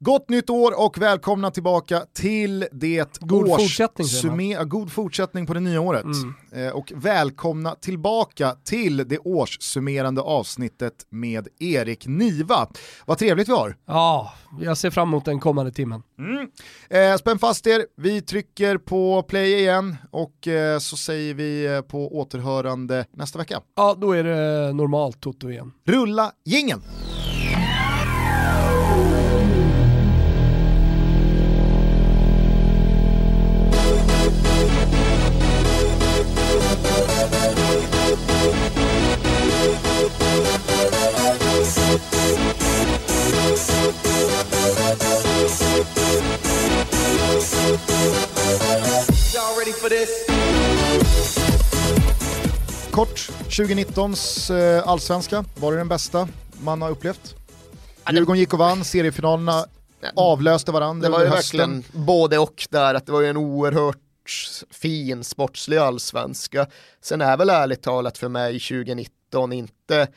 Gott nytt år och välkomna tillbaka till det God års fortsättning, God fortsättning på det nya året. Mm. Eh, och välkomna tillbaka till det årssummerande avsnittet med Erik Niva. Vad trevligt vi har. Ja, jag ser fram emot den kommande timmen. Mm. Eh, spänn fast er, vi trycker på play igen och eh, så säger vi på återhörande nästa vecka. Ja, då är det normalt Toto igen. Rulla jingeln! For this? Kort, 2019s eh, allsvenska, var det den bästa man har upplevt? Djurgården gick och vann, seriefinalerna avlöste varandra Det var ju verkligen både och där, att det var ju en oerhört fin sportslig allsvenska. Sen är väl ärligt talat för mig 2019 inte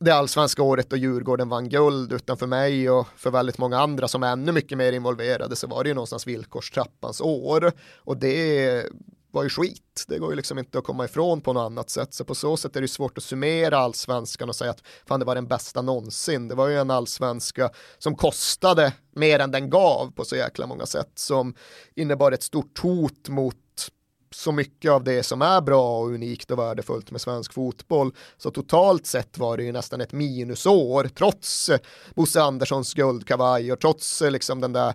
det allsvenska året då Djurgården vann guld, utan för mig och för väldigt många andra som är ännu mycket mer involverade så var det ju någonstans villkorstrappans år. Och det var ju skit. Det går ju liksom inte att komma ifrån på något annat sätt. Så på så sätt är det svårt att summera allsvenskan och säga att fan det var den bästa någonsin. Det var ju en allsvenska som kostade mer än den gav på så jäkla många sätt. Som innebar ett stort hot mot så mycket av det som är bra och unikt och värdefullt med svensk fotboll. Så totalt sett var det ju nästan ett minusår trots Bosse Anderssons guldkavaj och trots eh, liksom den där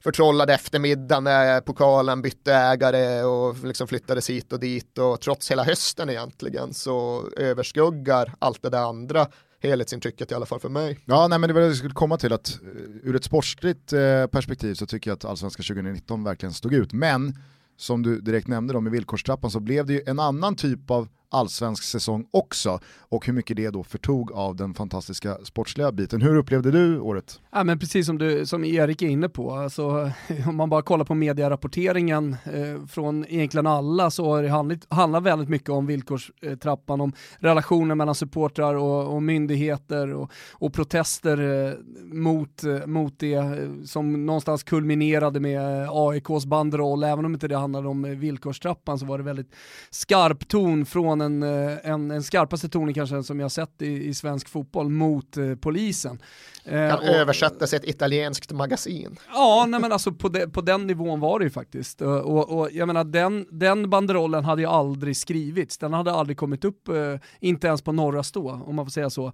förtrollade eftermiddagen när pokalen bytte ägare och liksom flyttades hit och dit och trots hela hösten egentligen så överskuggar allt det där andra helhetsintrycket i alla fall för mig. Ja, nej, men det var det jag skulle komma till att eh, ur ett sportsligt eh, perspektiv så tycker jag att Allsvenska 2019 verkligen stod ut. Men som du direkt nämnde då med villkorstrappan så blev det ju en annan typ av allsvensk säsong också och hur mycket det då förtog av den fantastiska sportsliga biten. Hur upplevde du året? Ja, men precis som, du, som Erik är inne på, alltså, om man bara kollar på medierapporteringen eh, från egentligen alla så har det handlat, handlat väldigt mycket om villkorstrappan, om relationer mellan supportrar och, och myndigheter och, och protester eh, mot, eh, mot det eh, som någonstans kulminerade med eh, AIKs banderoll, även om inte det handlade om eh, villkorstrappan så var det väldigt skarp ton från en, eh, en, en skarpaste tonen kanske som jag sett i, i svensk fotboll mot eh, polisen. Eh, Kan och- översättas i ett italienskt magasin. Ja, nej men alltså på, de, på den nivån var det ju faktiskt. Och, och, och jag menar den, den banderollen hade ju aldrig skrivits, den hade aldrig kommit upp, eh, inte ens på norra stå, om man får säga så.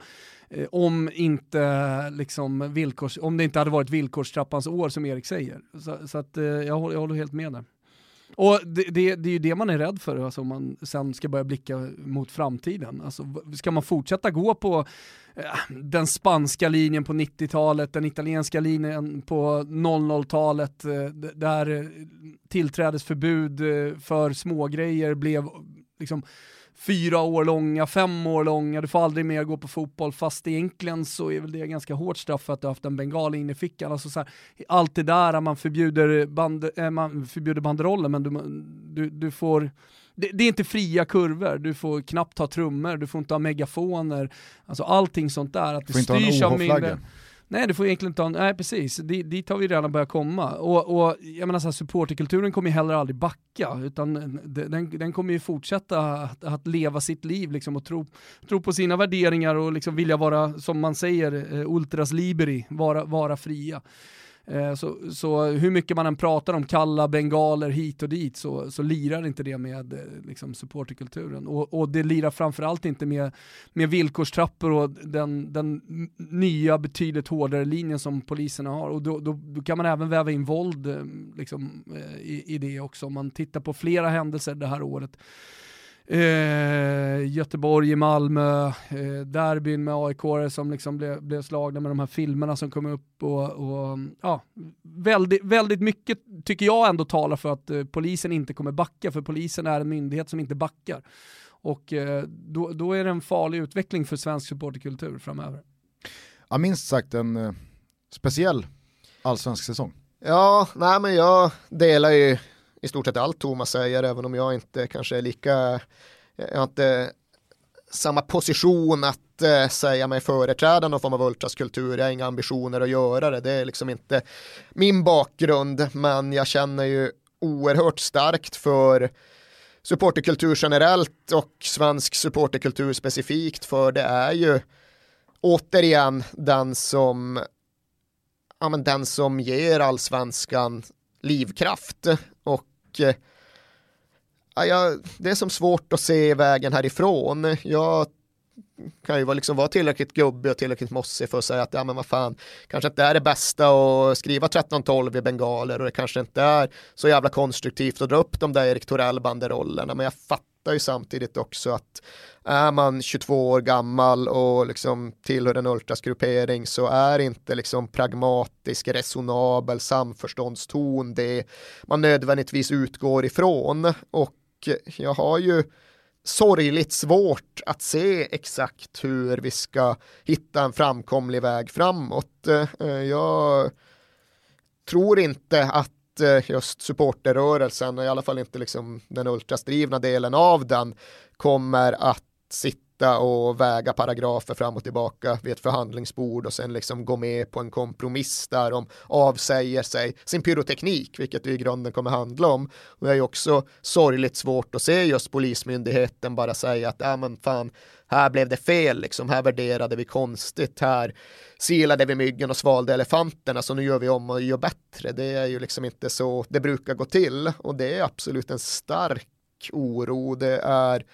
Eh, om, inte, liksom, villkors, om det inte hade varit villkorstrappans år som Erik säger. Så, så att, eh, jag, håller, jag håller helt med där. Och det, det, det är ju det man är rädd för alltså, om man sen ska börja blicka mot framtiden. Alltså, ska man fortsätta gå på eh, den spanska linjen på 90-talet, den italienska linjen på 00-talet, eh, där eh, tillträdesförbud eh, för smågrejer blev liksom fyra år långa, fem år långa, du får aldrig mer gå på fotboll, fast egentligen så är väl det ganska hårt straff för att du har haft en bengal inne i fickan. Alltså så här, allt det där, man förbjuder, band, äh, man förbjuder banderoller, men du, du, du får det, det är inte fria kurvor, du får knappt ha trummor, du får inte ha megafoner, alltså allting sånt där. Att Du det får inte ha en styrs OH-flagga. Nej det får egentligen inte ha, nej precis, dit har vi redan börjat komma. Och, och jag menar så här, supporterkulturen kommer ju heller aldrig backa, utan den, den kommer ju fortsätta att, att leva sitt liv liksom, och tro, tro på sina värderingar och liksom vilja vara, som man säger, eh, ultras liberi, vara, vara fria. Eh, så, så hur mycket man än pratar om kalla bengaler hit och dit så, så lirar inte det med eh, liksom, supporterkulturen. Och, och det lirar framförallt inte med, med villkorstrappor och den, den nya betydligt hårdare linjen som poliserna har. Och då, då, då kan man även väva in våld eh, liksom, i, i det också. Om man tittar på flera händelser det här året Eh, Göteborg i Malmö, eh, derbyn med aik som liksom blev, blev slagna med de här filmerna som kom upp och, och ja, väldigt, väldigt mycket tycker jag ändå talar för att eh, polisen inte kommer backa, för polisen är en myndighet som inte backar. Och eh, då, då är det en farlig utveckling för svensk supporterkultur framöver. Ja, minst sagt en eh, speciell allsvensk säsong. Ja, nej men jag delar ju i stort sett allt Thomas säger, även om jag inte kanske är lika, jag har inte samma position att eh, säga mig företräda någon form av ultraskultur, jag har inga ambitioner att göra det, det är liksom inte min bakgrund, men jag känner ju oerhört starkt för supporterkultur generellt och svensk supporterkultur specifikt, för det är ju återigen den som ja, men den som ger allsvenskan livkraft och ja, jag, det är som svårt att se vägen härifrån. Jag kan ju vara, liksom vara tillräckligt gubbig och tillräckligt mossig för att säga att ja men vad fan, kanske inte är det bästa att skriva 13-12 i bengaler och det kanske inte är så jävla konstruktivt att dra upp de där Erik Torell-banderollerna men jag fattar ju samtidigt också att är man 22 år gammal och liksom tillhör en ultrasgruppering så är inte liksom pragmatisk, resonabel samförståndston det man nödvändigtvis utgår ifrån och jag har ju sorgligt svårt att se exakt hur vi ska hitta en framkomlig väg framåt. Eh, jag tror inte att Eh, just supporterrörelsen, i alla fall inte liksom den ultrasdrivna delen av den, kommer att sitta sitta och väga paragrafer fram och tillbaka vid ett förhandlingsbord och sen liksom gå med på en kompromiss där de avsäger sig sin pyroteknik, vilket det i grunden kommer handla om. Och det är ju också sorgligt svårt att se just polismyndigheten bara säga att ja men fan, här blev det fel, liksom, här värderade vi konstigt, här silade vi myggen och svalde elefanterna, så nu gör vi om och gör bättre. Det är ju liksom inte så det brukar gå till och det är absolut en stark oro. Det är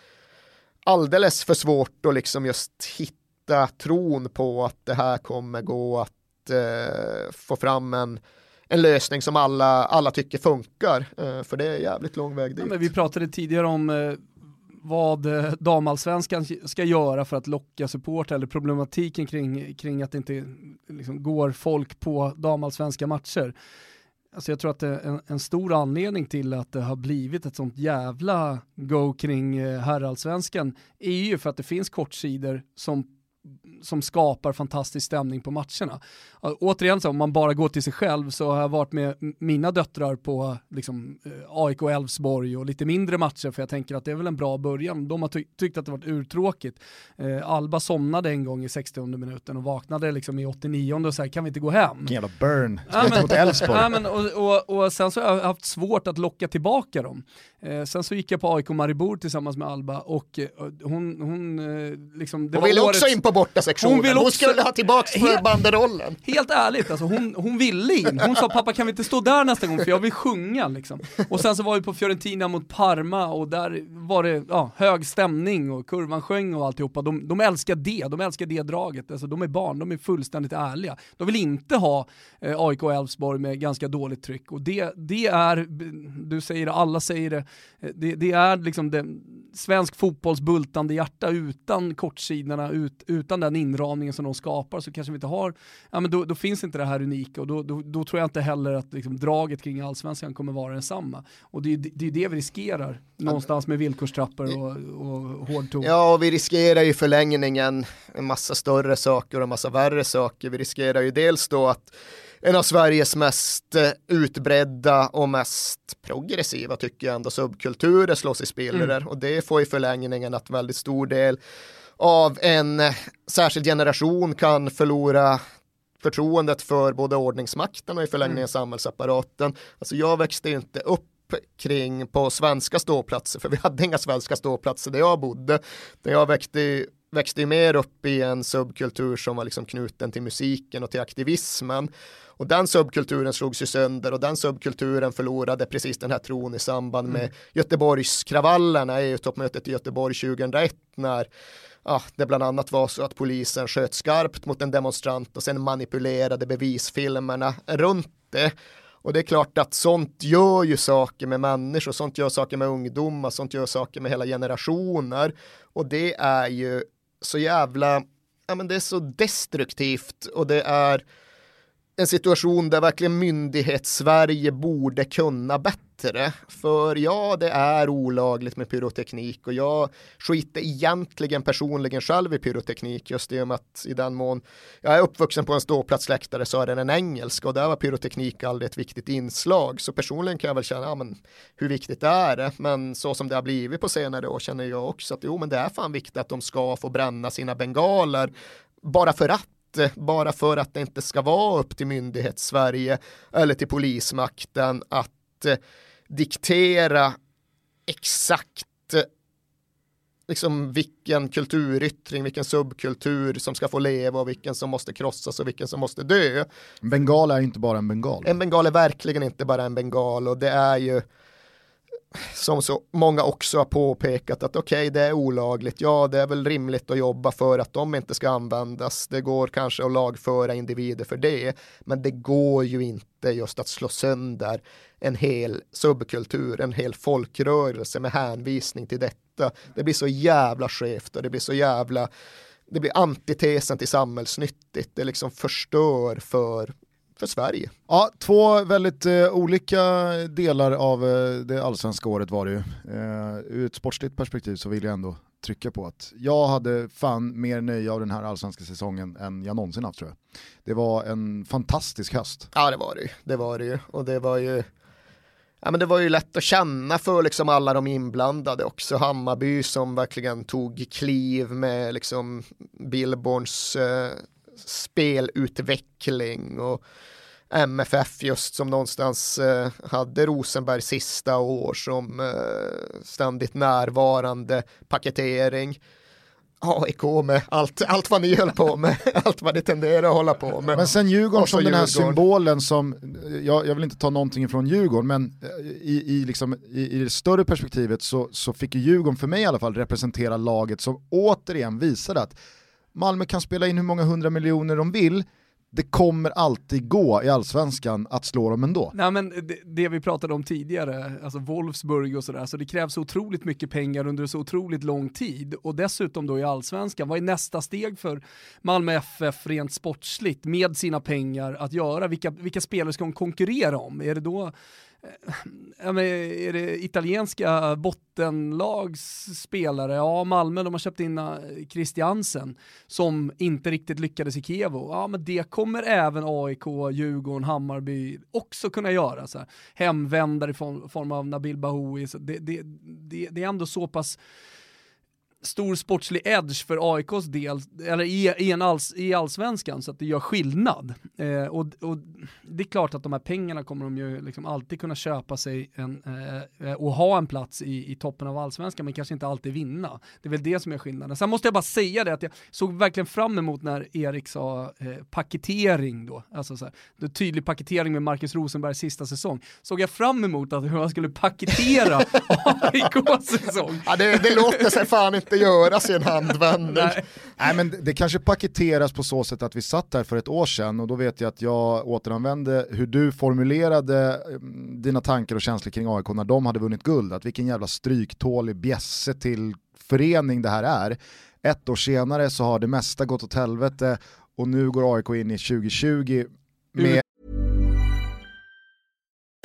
alldeles för svårt att liksom just hitta tron på att det här kommer gå att eh, få fram en, en lösning som alla, alla tycker funkar. Eh, för det är jävligt lång väg dit. Ja, men vi pratade tidigare om eh, vad eh, damallsvenskan ska göra för att locka support eller problematiken kring, kring att det inte liksom, går folk på damallsvenska matcher. Alltså jag tror att en, en, stor anledning till att det har blivit ett sånt jävla go kring eh, herrallsvenskan är ju för att det finns kortsidor som som skapar fantastisk stämning på matcherna. Återigen, så, om man bara går till sig själv så har jag varit med mina döttrar på liksom, eh, AIK och Elfsborg och lite mindre matcher för jag tänker att det är väl en bra början. De har ty tyckt att det varit urtråkigt. Eh, Alba somnade en gång i 60 minuten och vaknade liksom i 89 och sa kan vi inte gå hem? Vilken jävla burn, ja, men, mot Elfsborg. Ja, men, och, och, och, sen så har jag haft svårt att locka tillbaka dem. Eh, sen så gick jag på AIK Maribor tillsammans med Alba och eh, hon, hon eh, liksom... Det hon ville också in på borta sektionen. Hon, hon skulle ha tillbaka helt, banderollen. Helt ärligt, alltså, hon, hon ville in. Hon sa pappa kan vi inte stå där nästa gång för jag vill sjunga liksom. Och sen så var vi på Fiorentina mot Parma och där var det ja, hög stämning och kurvan sjöng och alltihopa. De, de älskar det, de älskar det draget. Alltså, de är barn, de är fullständigt ärliga. De vill inte ha eh, AIK och Elfsborg med ganska dåligt tryck och det, det är, du säger det, alla säger det, eh, det, det är liksom det, svensk fotbolls bultande hjärta utan kortsidorna, ut, utan den inramningen som de skapar så kanske vi inte har, ja men då, då finns inte det här unika och då, då, då tror jag inte heller att liksom, draget kring allsvenskan kommer vara densamma. Och det är ju det, det vi riskerar någonstans med villkorstrappor och, och hård ton. Ja, och vi riskerar ju förlängningen en massa större saker och en massa värre saker. Vi riskerar ju dels då att en av Sveriges mest eh, utbredda och mest progressiva tycker jag ändå subkulturer slås i spillror mm. och det får i förlängningen att väldigt stor del av en eh, särskild generation kan förlora förtroendet för både ordningsmakten och i förlängningen mm. samhällsapparaten. Alltså jag växte inte upp kring på svenska ståplatser, för vi hade inga svenska ståplatser där jag bodde. Där jag växte, växte ju mer upp i en subkultur som var liksom knuten till musiken och till aktivismen. Och den subkulturen slogs ju sönder och den subkulturen förlorade precis den här tron i samband med mm. Göteborgskravallerna, EU-toppmötet i Göteborg 2001 när Ah, ja, det bland annat var så att polisen sköt skarpt mot en demonstrant och sen manipulerade bevisfilmerna runt det. Och det är klart att sånt gör ju saker med människor, sånt gör saker med ungdomar, sånt gör saker med hela generationer. Och det är ju så jävla, ja men det är så destruktivt och det är en situation där verkligen myndighets-Sverige borde kunna bättre. För ja, det är olagligt med pyroteknik och jag skiter egentligen personligen själv i pyroteknik just i och med att i den mån jag är uppvuxen på en ståplatsläktare så är den en engelsk och där var pyroteknik aldrig ett viktigt inslag. Så personligen kan jag väl känna, ja men hur viktigt är det? Men så som det har blivit på senare år känner jag också att jo men det är fan viktigt att de ska få bränna sina bengaler bara för att bara för att det inte ska vara upp till myndighets-Sverige eller till polismakten att eh, diktera exakt eh, liksom vilken kulturyttring, vilken subkultur som ska få leva och vilken som måste krossas och vilken som måste dö. En bengal är inte bara en bengal. En bengal är verkligen inte bara en bengal och det är ju som så många också har påpekat att okej, okay, det är olagligt. Ja, det är väl rimligt att jobba för att de inte ska användas. Det går kanske att lagföra individer för det, men det går ju inte just att slå sönder en hel subkultur, en hel folkrörelse med hänvisning till detta. Det blir så jävla skevt och det blir så jävla det blir antitesen till samhällsnyttigt. Det liksom förstör för för Sverige. Ja, två väldigt eh, olika delar av eh, det allsvenska året var det ju. Eh, ur ett sportsligt perspektiv så vill jag ändå trycka på att jag hade fan mer nöje av den här allsvenska säsongen än jag någonsin haft tror jag. Det var en fantastisk höst. Ja det var det ju, det var det ju. Och det var ju Ja, men det var ju lätt att känna för liksom alla de inblandade också. Hammarby som verkligen tog kliv med liksom Billborns eh, spelutveckling och MFF just som någonstans eh, hade Rosenberg sista år som eh, ständigt närvarande paketering. AIK med allt, allt vad ni höll på med, allt vad ni tenderar att hålla på med. Men sen Djurgården som den här symbolen som, jag, jag, vill inte ta någonting från Djurgården, men eh, i, i, liksom, i, i det större perspektivet så, så fick ju Djurgården för mig i alla fall representera laget som återigen visade att Malmö kan spela in hur många hundra miljoner de vill, det kommer alltid gå i allsvenskan att slå dem ändå. Nej men det, det vi pratade om tidigare, alltså Wolfsburg och sådär, så det krävs otroligt mycket pengar under så otroligt lång tid och dessutom då i allsvenskan, vad är nästa steg för Malmö FF rent sportsligt med sina pengar att göra? Vilka, vilka spelare ska de konkurrera om? Är det då ja, men är det italienska bottenlags spelare? Ja, Malmö de har köpt in eh, Christiansen som inte riktigt lyckades i Kevo. Ja, men det kommer även AIK, Djurgården, Hammarby också kunna göra. Så här. Hemvändare i form av Nabil Bahoui. Så det, det, det, det är ändå så pass stor sportslig edge för AIKs del, eller i, i, en alls, i allsvenskan, så att det gör skillnad. Eh, och, och, det är klart att de här pengarna kommer de ju liksom alltid kunna köpa sig en, eh, och ha en plats i, i toppen av allsvenskan, men kanske inte alltid vinna. Det är väl det som är skillnaden. Sen måste jag bara säga det, att jag såg verkligen fram emot när Erik sa eh, paketering då, alltså så här, tydlig paketering med Marcus Rosenbergs sista säsong, såg jag fram emot att hur man skulle paketera AIKs säsong. Ja, det, det låter sig fan inte inte göras i en handvändning. Nej. Nej men det kanske paketeras på så sätt att vi satt här för ett år sedan och då vet jag att jag återanvände hur du formulerade mm, dina tankar och känslor kring AIK när de hade vunnit guld, att vilken jävla stryktålig bjässe till förening det här är. Ett år senare så har det mesta gått åt helvete och nu går AIK in i 2020 med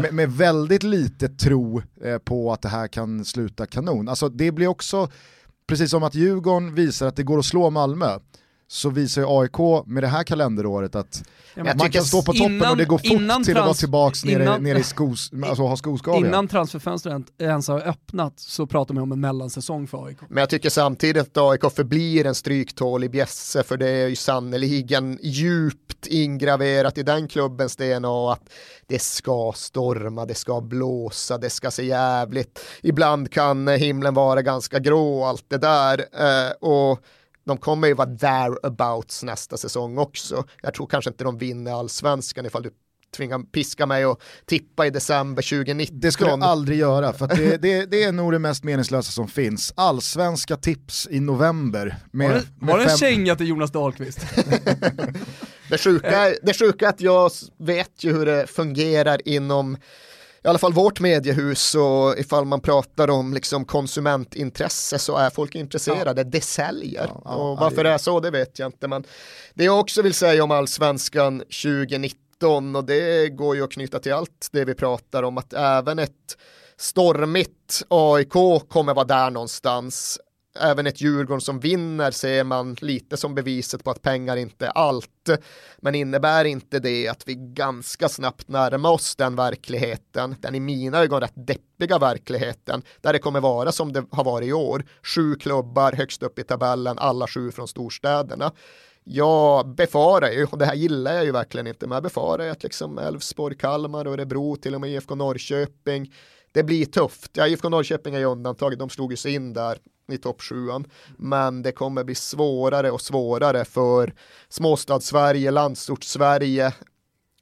Med, med, väldigt lite tro eh, på att det här kan sluta kanon. Alltså det blir också, precis som att Djurgården visar att det går att slå Malmö, så visar ju AIK med det här kalenderåret att ja, man kan stå på toppen innan, och det går fort till att vara tillbaka nere, innan, nere i skos, alltså ha skoskador. Innan transferfönstret ens har öppnat så pratar man om en mellansäsong för AIK. Men jag tycker samtidigt att AIK förblir en stryktålig bjässe för det är ju sannoliken djupt ingraverat i den klubbens DNA att det ska storma, det ska blåsa, det ska se jävligt. Ibland kan himlen vara ganska grå och allt det där. Eh, och de kommer ju vara thereabouts nästa säsong också. Jag tror kanske inte de vinner allsvenskan ifall du tvinga piska mig och tippa i december 2019. Det skulle jag aldrig göra, för det, det, det, är nog det mest meningslösa som finns. Allsvenska tips i november. Med, var det, var det en känga till Jonas Dahlqvist? det, sjuka, det sjuka är att jag vet ju hur det fungerar inom i alla fall vårt mediehus och ifall man pratar om liksom konsumentintresse så är folk intresserade, ja. det säljer. Ja, ja, och varför det är så det vet jag inte men det jag också vill säga om allsvenskan 2019 2019 och det går ju att knyta till allt det vi pratar om att även ett stormigt AIK kommer vara där någonstans. Även ett Djurgården som vinner ser man lite som beviset på att pengar inte är allt. Men innebär inte det att vi ganska snabbt närmar oss den verkligheten, den i mina ögon rätt deppiga verkligheten, där det kommer vara som det har varit i år. Sju klubbar högst upp i tabellen, alla sju från storstäderna jag befarar ju, och det här gillar jag ju verkligen inte, men jag befarar ju att liksom Elfsborg, Kalmar Örebro, till och med IFK Norrköping, det blir tufft. Ja, IFK Norrköping är ju undantaget, de slog ju sig in där i topp sjuan. Men det kommer bli svårare och svårare för småstadssverige, landsortssverige,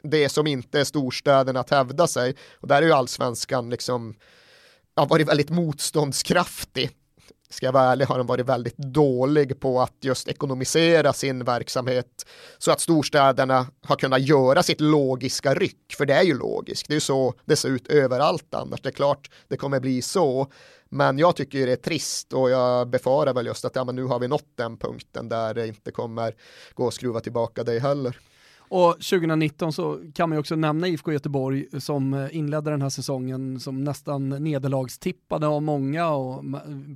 det som inte är storstäderna att hävda sig. Och där är ju allsvenskan liksom, har varit väldigt motståndskraftig ska jag vara ärlig, har den varit väldigt dålig på att just ekonomisera sin verksamhet så att storstäderna har kunnat göra sitt logiska ryck, för det är ju logiskt, det är ju så det ser ut överallt annars, det är klart det kommer bli så, men jag tycker det är trist och jag befarar väl just att ja, men nu har vi nått den punkten där det inte kommer gå att skruva tillbaka det heller. Och 2019 så kan man ju också nämna IFK Göteborg som eh, inledde den här säsongen som nästan nederlagstippade av många och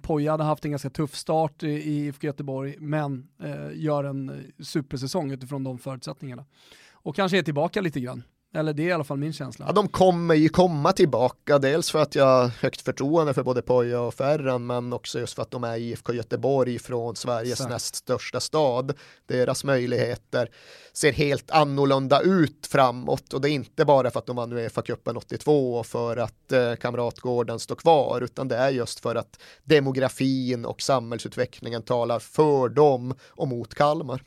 Poja hade haft en ganska tuff start i IFK Göteborg men eh, gör en eh, supersäsong utifrån de förutsättningarna. Och kanske är tillbaka lite grann. Eller det är i alla fall min känsla. Ja, de kommer ju komma tillbaka, dels för att jag har högt förtroende för både Poja och Ferran, men också just för att de är IFK Göteborg från Sveriges Exakt. näst största stad. Deras möjligheter ser helt annorlunda ut framåt och det är inte bara för att de vann Uefa-cupen 82 och för att eh, Kamratgården står kvar, utan det är just för att demografin och samhällsutvecklingen talar för dem och mot Kalmar.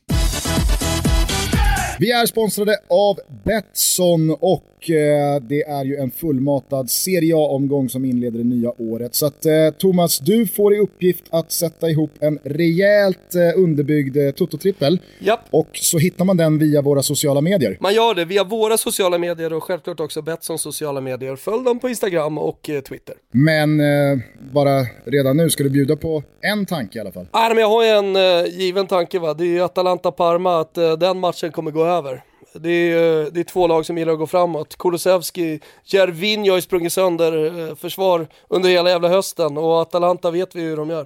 Vi är sponsrade av Betsson och eh, det är ju en fullmatad Serie A-omgång som inleder det nya året. Så att eh, Thomas, du får i uppgift att sätta ihop en rejält eh, underbyggd eh, Toto-trippel. Japp. Och så hittar man den via våra sociala medier. Man gör det via våra sociala medier och självklart också Betssons sociala medier. Följ dem på Instagram och eh, Twitter. Men bara redan nu ska du bjuda på en tanke i alla fall. Nej, men jag har ju en given tanke va. Det är ju Atalanta-Parma, att den matchen kommer gå över. Det är, det är två lag som gillar att gå framåt. Kulusevski, Jervinho har ju sprungit sönder eh, försvar under hela jävla hösten och Atalanta vet vi hur de gör.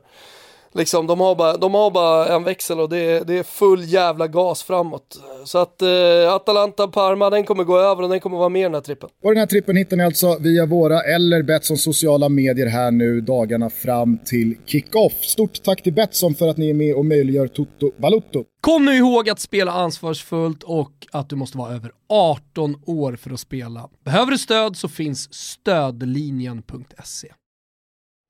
Liksom, de, har bara, de har bara en växel och det är, det är full jävla gas framåt. Så att eh, Atalanta, Parma, den kommer gå över och den kommer vara med i den här trippen. Och den här trippen hittar ni alltså via våra eller Betssons sociala medier här nu dagarna fram till kickoff. Stort tack till Betsson för att ni är med och möjliggör Toto Balutto. Kom nu ihåg att spela ansvarsfullt och att du måste vara över 18 år för att spela. Behöver du stöd så finns stödlinjen.se.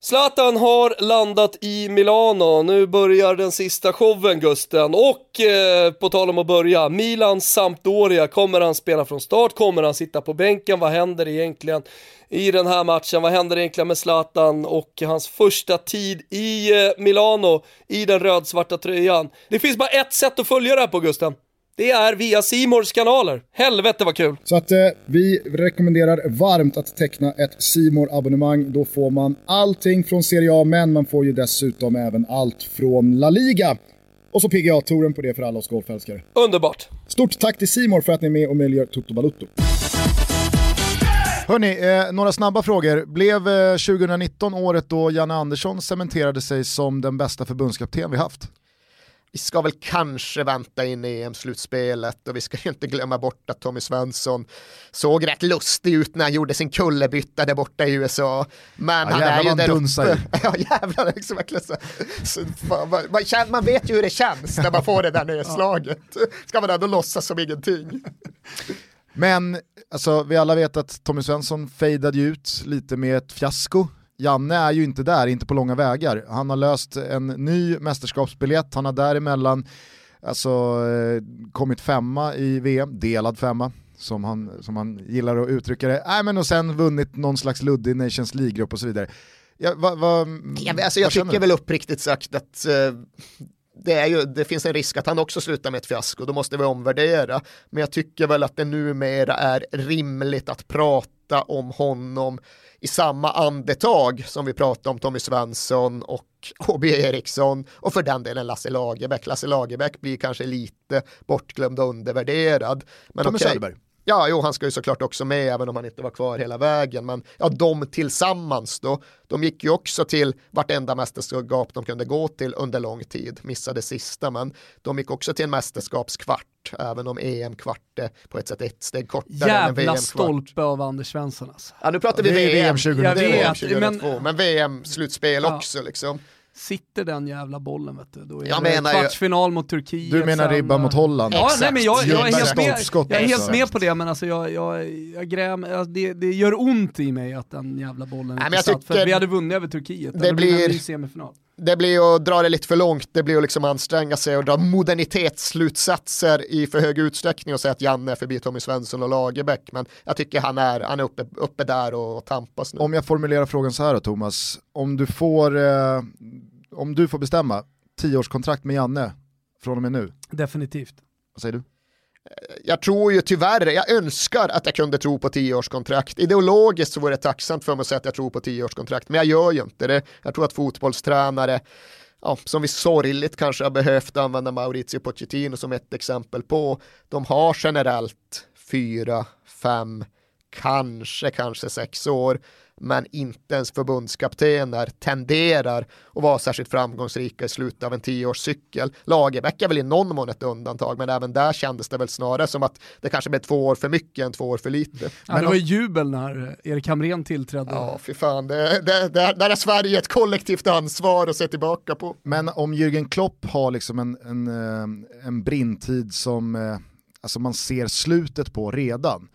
Zlatan har landat i Milano, nu börjar den sista showen Gusten och eh, på tal om att börja, Milan Sampdoria, kommer han spela från start? Kommer han sitta på bänken? Vad händer egentligen i den här matchen? Vad händer egentligen med Zlatan och hans första tid i eh, Milano i den rödsvarta tröjan? Det finns bara ett sätt att följa det här på Gusten. Det är via Simors kanaler. Helvete vad kul! Så att eh, vi rekommenderar varmt att teckna ett simor abonnemang Då får man allting från Serie A, men man får ju dessutom även allt från La Liga. Och så piggar jag touren på det för alla oss golfälskare. Underbart! Stort tack till Simor för att ni är med och möjliggör Toto Balutto. Hörni, eh, några snabba frågor. Blev eh, 2019 året då Janne Andersson cementerade sig som den bästa förbundskapten vi haft? Vi ska väl kanske vänta in i EM-slutspelet och vi ska ju inte glömma bort att Tommy Svensson såg rätt lustig ut när han gjorde sin kullerbytta där borta i USA. Men ja, han är ju där uppe. ja jävlar, liksom så. så fan, man, man, man, vet ju hur det känns när man får det där nedslaget. Ska man ändå låtsas som ingenting. Men alltså, vi alla vet att Tommy Svensson fejdade ut lite med ett fiasko Janne är ju inte där, inte på långa vägar. Han har löst en ny mästerskapsbiljett, han har däremellan alltså, eh, kommit femma i VM, delad femma som han, som han gillar att uttrycka det. Äh, men och sen vunnit någon slags luddig Nations League-grupp och så vidare. Ja, va, va, ja, alltså jag tycker väl uppriktigt sagt att uh, det, är ju, det finns en risk att han också slutar med ett fiasko, då måste vi omvärdera. Men jag tycker väl att det numera är rimligt att prata om honom i samma andetag som vi pratar om Tommy Svensson och HB Eriksson och för den delen Lasse Lagerbäck. Lasse Lagerbäck blir kanske lite bortglömd och undervärderad. Men Tommy okay. Söderberg. Ja, jo, han ska ju såklart också med även om han inte var kvar hela vägen. Men ja, de tillsammans då, de gick ju också till vartenda mästerskap de kunde gå till under lång tid. Missade sista, men de gick också till en mästerskapskvart, även om EM-kvart är på ett sätt ett steg kortare Jävla än VM-kvart. stolpe av Anders Svensson alltså. Ja, nu pratar vi VM. VM 2002. Jag vet, 2002, men, men VM-slutspel ja. också liksom. Sitter den jävla bollen vet du, då är jag det menar kvartsfinal ju... mot Turkiet. Du menar ribba mot Holland? Ja, nej, men jag, jag, är helt med, jag är helt med på det, men alltså jag, jag, jag gräm, alltså det, det gör ont i mig att den jävla bollen nej, inte satt, för vi hade vunnit över Turkiet. Det blir, semifinal. Det blir att dra det lite för långt, det blir att liksom anstränga sig och dra modernitetsslutsatser i för hög utsträckning och säga att Janne är förbi Tommy Svensson och Lagerbäck, men jag tycker han är, han är uppe, uppe där och, och tampas nu. Om jag formulerar frågan så här då Thomas, om du får eh, om du får bestämma, tioårskontrakt med Janne från och med nu? Definitivt. Vad säger du? Jag tror ju tyvärr, jag önskar att jag kunde tro på tioårskontrakt. Ideologiskt så vore det tacksamt för mig att säga att jag tror på tioårskontrakt, men jag gör ju inte det. Jag tror att fotbollstränare, ja, som vi sorgligt kanske har behövt använda Maurizio Pochettino som ett exempel på, de har generellt fyra, fem, kanske, kanske sex år men inte ens förbundskaptener tenderar att vara särskilt framgångsrika i slutet av en tioårscykel. Lagerbäck är väl i någon mån ett undantag, men även där kändes det väl snarare som att det kanske blev två år för mycket än två år för lite. Ja, det var ju jubel när Erik Hamrén tillträdde. Ja, fy fan, det, det, det, där är Sverige ett kollektivt ansvar att se tillbaka på. Men om Jürgen Klopp har liksom en, en, eh, en brintid som eh, alltså man ser slutet på redan,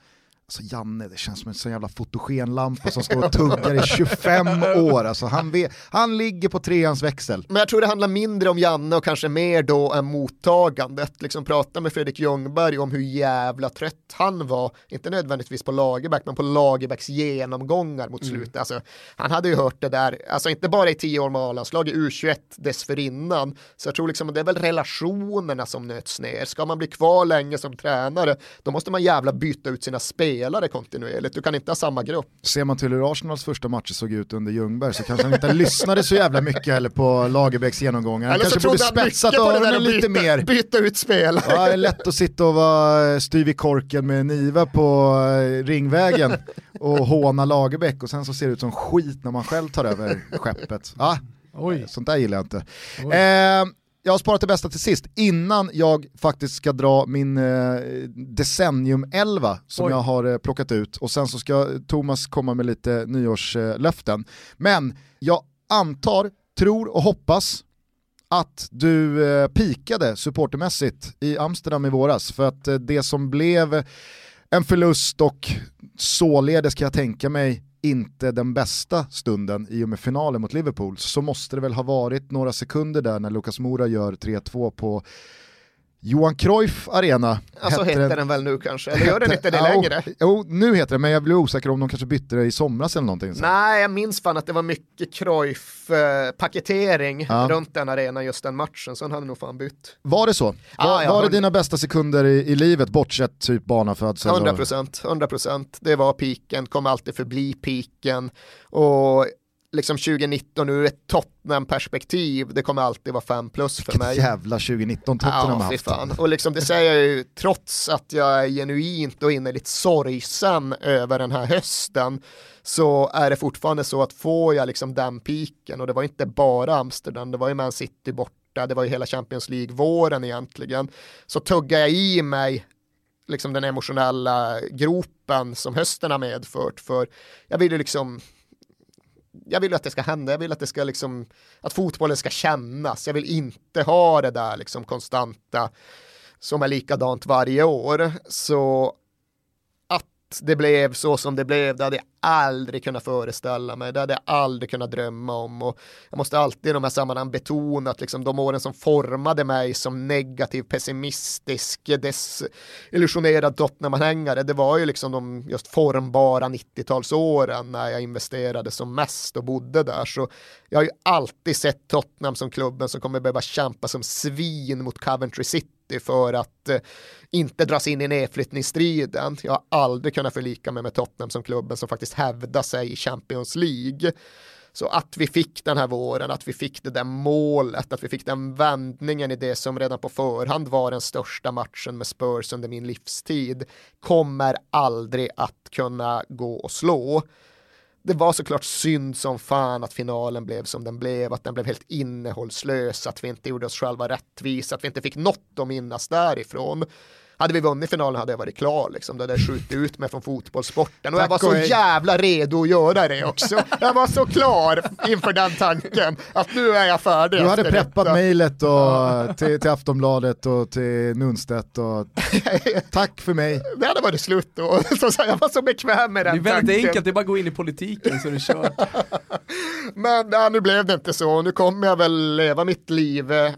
Alltså Janne, det känns som en sån jävla fotogenlampa som står och tuggar i 25 år. Alltså han, vet, han ligger på treans växel. Men jag tror det handlar mindre om Janne och kanske mer då än mottagandet. Liksom prata med Fredrik Ljungberg om hur jävla trött han var. Inte nödvändigtvis på Lagerbäck, men på Lagerbäcks genomgångar mot mm. slutet. Mm. Alltså, han hade ju hört det där, alltså inte bara i tio år med A-landslag, i U21 dessförinnan. Så jag tror liksom det är väl relationerna som nöts ner. Ska man bli kvar länge som tränare, då måste man jävla byta ut sina spel spelare kontinuerligt, du kan inte ha samma grupp. Ser man till hur Arsenals första matcher såg ut under Ljungberg så kanske han inte lyssnade så jävla mycket heller på Lagerbäcks genomgångar. Han kanske borde spetsat öronen lite mer. Byta ut spelare. Ja, det är lätt att sitta och vara styv i korken med Niva på eh, Ringvägen och håna Lagerbäck och sen så ser det ut som skit när man själv tar över skeppet. Ja, Oj. Sånt där gillar jag inte. Eh, jag har sparat det bästa till sist, innan jag faktiskt ska dra min eh, decennium 11 som Oj. jag har eh, plockat ut och sen så ska Thomas komma med lite nyårslöften. Eh, Men jag antar, tror och hoppas att du eh, pikade supportermässigt i Amsterdam i våras för att eh, det som blev en förlust och således kan jag tänka mig inte den bästa stunden i och med finalen mot Liverpool så måste det väl ha varit några sekunder där när Lucas Moura gör 3-2 på Johan Cruyff Arena. Alltså heter den, den väl nu kanske, eller gör den inte det längre? Jo, nu heter den, men jag blir osäker om de kanske bytte det i somras eller någonting. Så. Nej, jag minns fan att det var mycket Cruyff-paketering ja. runt den arenan just den matchen, så han hade nog fan bytt. Var det så? Var, ah, ja, var det dina bästa sekunder i, i livet, bortsett typ barnafödsel? 100%, 100%. Det var piken, kommer alltid förbli piken. Och liksom 2019 ur ett Tottenham-perspektiv, det kommer alltid vara 5 plus för Vilket mig. jävla 2019 Tottenham ja, haft. Fan. Och liksom det säger jag ju trots att jag är genuint och innerligt sorgsen över den här hösten så är det fortfarande så att får jag liksom den piken och det var inte bara Amsterdam, det var ju Man City borta, det var ju hela Champions League-våren egentligen, så tuggar jag i mig liksom den emotionella gropen som hösten har medfört för jag vill ju liksom jag vill att det ska hända, jag vill att det ska liksom, att fotbollen ska kännas, jag vill inte ha det där liksom konstanta som är likadant varje år. Så att det blev så som det blev, det hade jag aldrig kunnat föreställa mig, det hade jag aldrig kunnat drömma om. Och jag måste alltid i de här sammanhangen betona att liksom de åren som formade mig som negativ, pessimistisk, desillusionerad Tottenham-anhängare, det var ju liksom de just formbara 90-talsåren när jag investerade som mest och bodde där, så jag har ju alltid sett Tottenham som klubben som kommer behöva kämpa som svin mot Coventry City för att eh, inte dras in i nedflyttningsstriden. Jag har aldrig kunnat förlika mig med Tottenham som klubben som faktiskt hävdar sig i Champions League. Så att vi fick den här våren, att vi fick det där målet, att vi fick den vändningen i det som redan på förhand var den största matchen med Spurs under min livstid kommer aldrig att kunna gå och slå det var såklart synd som fan att finalen blev som den blev, att den blev helt innehållslös, att vi inte gjorde oss själva rättvisa, att vi inte fick något att minnas därifrån. Hade vi vunnit finalen hade jag varit klar liksom. Då hade jag skjutit ut mig från fotbollssporten och jag var så jävla redo att göra det också. Jag var så klar inför den tanken att nu är jag färdig. Du hade preppat mejlet till, till Aftonbladet och till Nunstedt och tack för mig. Det hade varit slut då. Så, så jag var så bekväm med den tanken. Det är väldigt tanken. enkelt, det är bara att gå in i politiken så är det kört. Men ja, nu blev det inte så, nu kommer jag väl leva mitt liv eh,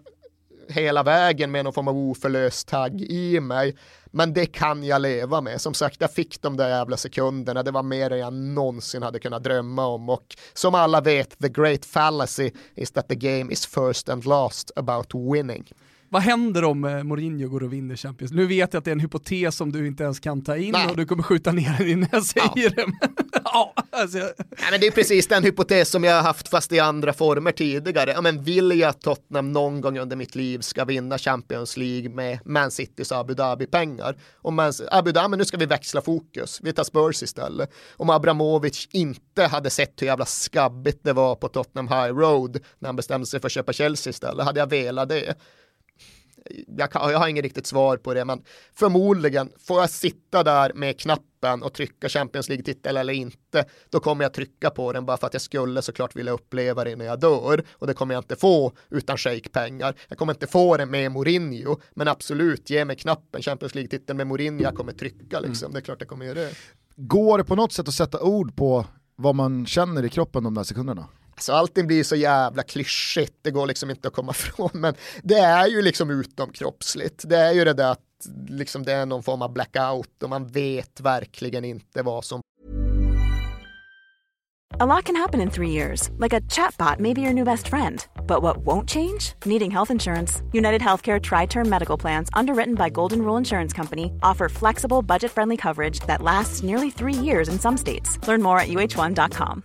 hela vägen med någon form av oförlöst tagg i mig. Men det kan jag leva med. Som sagt, jag fick de där jävla sekunderna. Det var mer än jag någonsin hade kunnat drömma om. Och som alla vet, the great fallacy is that the game is first and last about winning. Vad händer om eh, Mourinho går och vinner Champions Nu vet jag att det är en hypotes som du inte ens kan ta in Nej. och du kommer skjuta ner den innan jag säger ja. det. ja, alltså. Nej, men det är precis den hypotes som jag har haft fast i andra former tidigare. Ja, men vill jag att Tottenham någon gång under mitt liv ska vinna Champions League med Man Citys Abu Dhabi-pengar? Och Man, Abu Dhabi, nu ska vi växla fokus, vi tar Spurs istället. Om Abramovic inte hade sett hur jävla skabbigt det var på Tottenham High Road när han bestämde sig för att köpa Chelsea istället, hade jag velat det? Jag, kan, jag har inget riktigt svar på det, men förmodligen får jag sitta där med knappen och trycka Champions League-titel eller inte, då kommer jag trycka på den bara för att jag skulle såklart vilja uppleva det när jag dör och det kommer jag inte få utan shake-pengar. Jag kommer inte få det med Mourinho, men absolut, ge mig knappen, Champions League-titeln med Mourinho, jag kommer trycka liksom, mm. det är klart jag kommer göra det. Går det på något sätt att sätta ord på vad man känner i kroppen de där sekunderna? Alltså allting blir så jävla klyschigt, det går liksom inte att komma ifrån, men det är ju liksom utomkroppsligt. Det är ju det där att liksom det är någon form av blackout och man vet verkligen inte vad som A lot can happen in three years, like a chatbot may be your new best friend. But what won't change? Needing health insurance. United Healthcare Tri Term Medical Plans, underwritten by Golden Rule Insurance Company, offer flexible, budget friendly coverage that lasts nearly three years in some states. Learn more at uh1.com.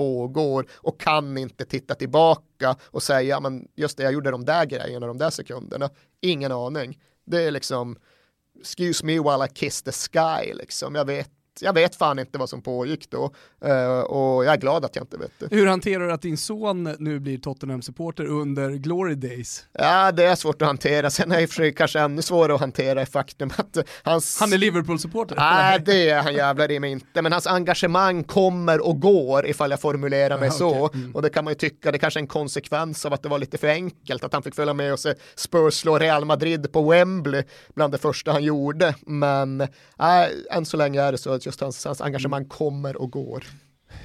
pågår och kan inte titta tillbaka och säga men just det jag gjorde de där grejerna de där sekunderna. Ingen aning. Det är liksom excuse me while I kiss the sky liksom. Jag vet jag vet fan inte vad som pågick då uh, och jag är glad att jag inte vet det. Hur hanterar du att din son nu blir Tottenham-supporter under Glory Days? Ja, det är svårt att hantera. Sen är det kanske ännu svårare att hantera i faktum att hans... Han är Liverpool-supporter? Nej, det är han jävlar i mig inte. Men hans engagemang kommer och går ifall jag formulerar mig ja, så. Okay. Mm. Och det kan man ju tycka, det kanske är en konsekvens av att det var lite för enkelt att han fick följa med och se Spurs slå Real Madrid på Wembley bland det första han gjorde. Men äh, än så länge är det så att just hans, hans engagemang kommer och går.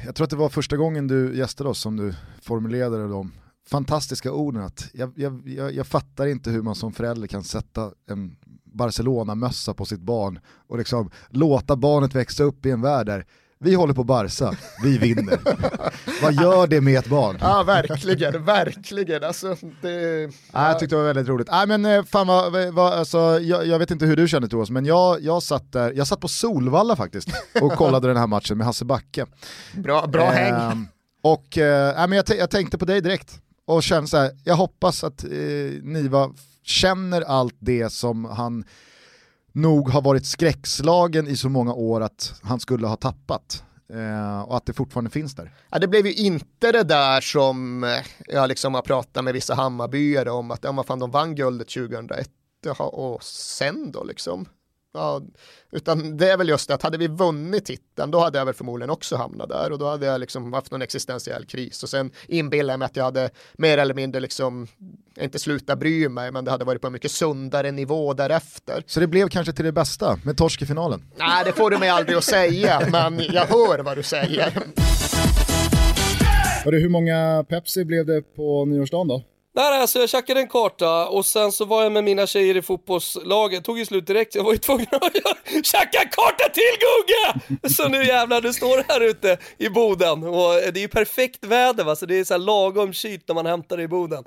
Jag tror att det var första gången du gästade oss som du formulerade de fantastiska orden att jag, jag, jag, jag fattar inte hur man som förälder kan sätta en Barcelona-mössa på sitt barn och liksom låta barnet växa upp i en värld där vi håller på Barca, vi vinner. Vad gör det med ett barn? Ja verkligen, verkligen. Alltså, det, ja. ja, jag tyckte det var väldigt roligt. Nej, men, eh, fan vad, vad, alltså, jag, jag, vet inte hur du känner Thomas, men jag, jag, satt där, jag satt på Solvalla faktiskt och kollade den här matchen med Hasse Backe. Bra, bra eh, häng. Och eh, men jag, jag, tänkte på dig direkt och kände så här, jag hoppas att eh, Niva känner allt det som han nog har varit skräckslagen i så många år att han skulle ha tappat. Eh, och att det fortfarande finns där. Ja, det blev ju inte det där som eh, jag liksom har pratat med vissa Hammarbyare om att ja, fan, de vann guldet 2001 och sen då liksom. Ja, utan det är väl just det att hade vi vunnit titeln då hade jag väl förmodligen också hamnat där och då hade jag liksom haft någon existentiell kris och sen inbillar jag mig att jag hade mer eller mindre liksom inte slutat bry mig men det hade varit på en mycket sundare nivå därefter. Så det blev kanske till det bästa med torsk i finalen? Nej det får du mig aldrig att säga men jag hör vad du säger. Hörru, hur många Pepsi blev det på nyårsdagen då? Nej, alltså jag tjackade en karta och sen så var jag med mina tjejer i fotbollslaget, tog ju slut direkt, jag var ju tvungen att tjacka en karta till Gugge! Så nu jävlar, du står här ute i Boden och det är ju perfekt väder va, så det är så här lagom kylt när man hämtar det i Boden.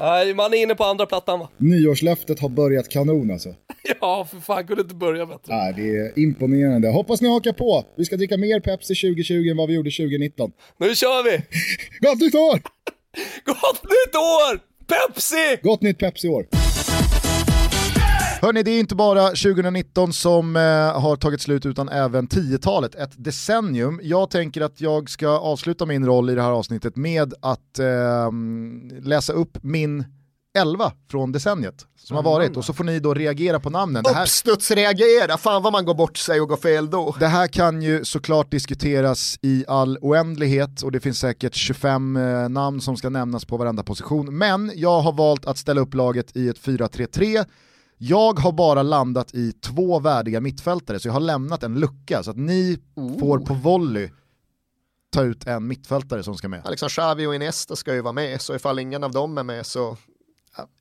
Nej, man är inne på andra plattan va? Nyårslöftet har börjat kanon alltså. Ja, för fan kunde inte börja bättre. Nej, det är imponerande. Hoppas ni hakar på. Vi ska dricka mer Pepsi 2020 än vad vi gjorde 2019. Nu kör vi! Gott nytt år! Gott nytt år! Pepsi! Gott nytt Pepsi-år. Hörni, det är inte bara 2019 som eh, har tagit slut utan även 10-talet, ett decennium. Jag tänker att jag ska avsluta min roll i det här avsnittet med att eh, läsa upp min 11 från decenniet som har varit och så får ni då reagera på namnen. Uppstudsreagera, fan vad man går bort sig och går fel då. Det här kan ju såklart diskuteras i all oändlighet och det finns säkert 25 eh, namn som ska nämnas på varenda position. Men jag har valt att ställa upp laget i ett 4-3-3. Jag har bara landat i två värdiga mittfältare så jag har lämnat en lucka så att ni oh. får på volley ta ut en mittfältare som ska med. Ja, liksom Xavi och Iniesta ska ju vara med så ifall ingen av dem är med så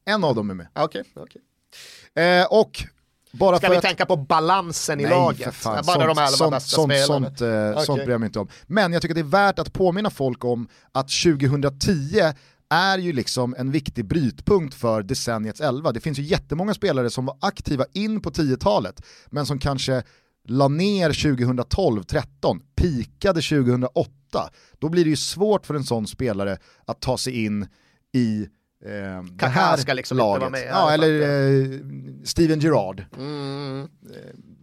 en av dem är med. Okej, okay, okay. eh, och bara Ska vi att... tänka på balansen i Nej, laget? Bara sånt, de elva sånt, bästa sånt, spelarna. Sånt, eh, okay. sånt bryr jag mig inte om. Men jag tycker det är värt att påminna folk om att 2010 är ju liksom en viktig brytpunkt för decenniets 11. Det finns ju jättemånga spelare som var aktiva in på 10-talet, men som kanske la ner 2012-13, pikade 2008. Då blir det ju svårt för en sån spelare att ta sig in i eh, det här ska liksom laget. Inte vara med, ja, eller eh, Steven Gerrard. Mm. Eh,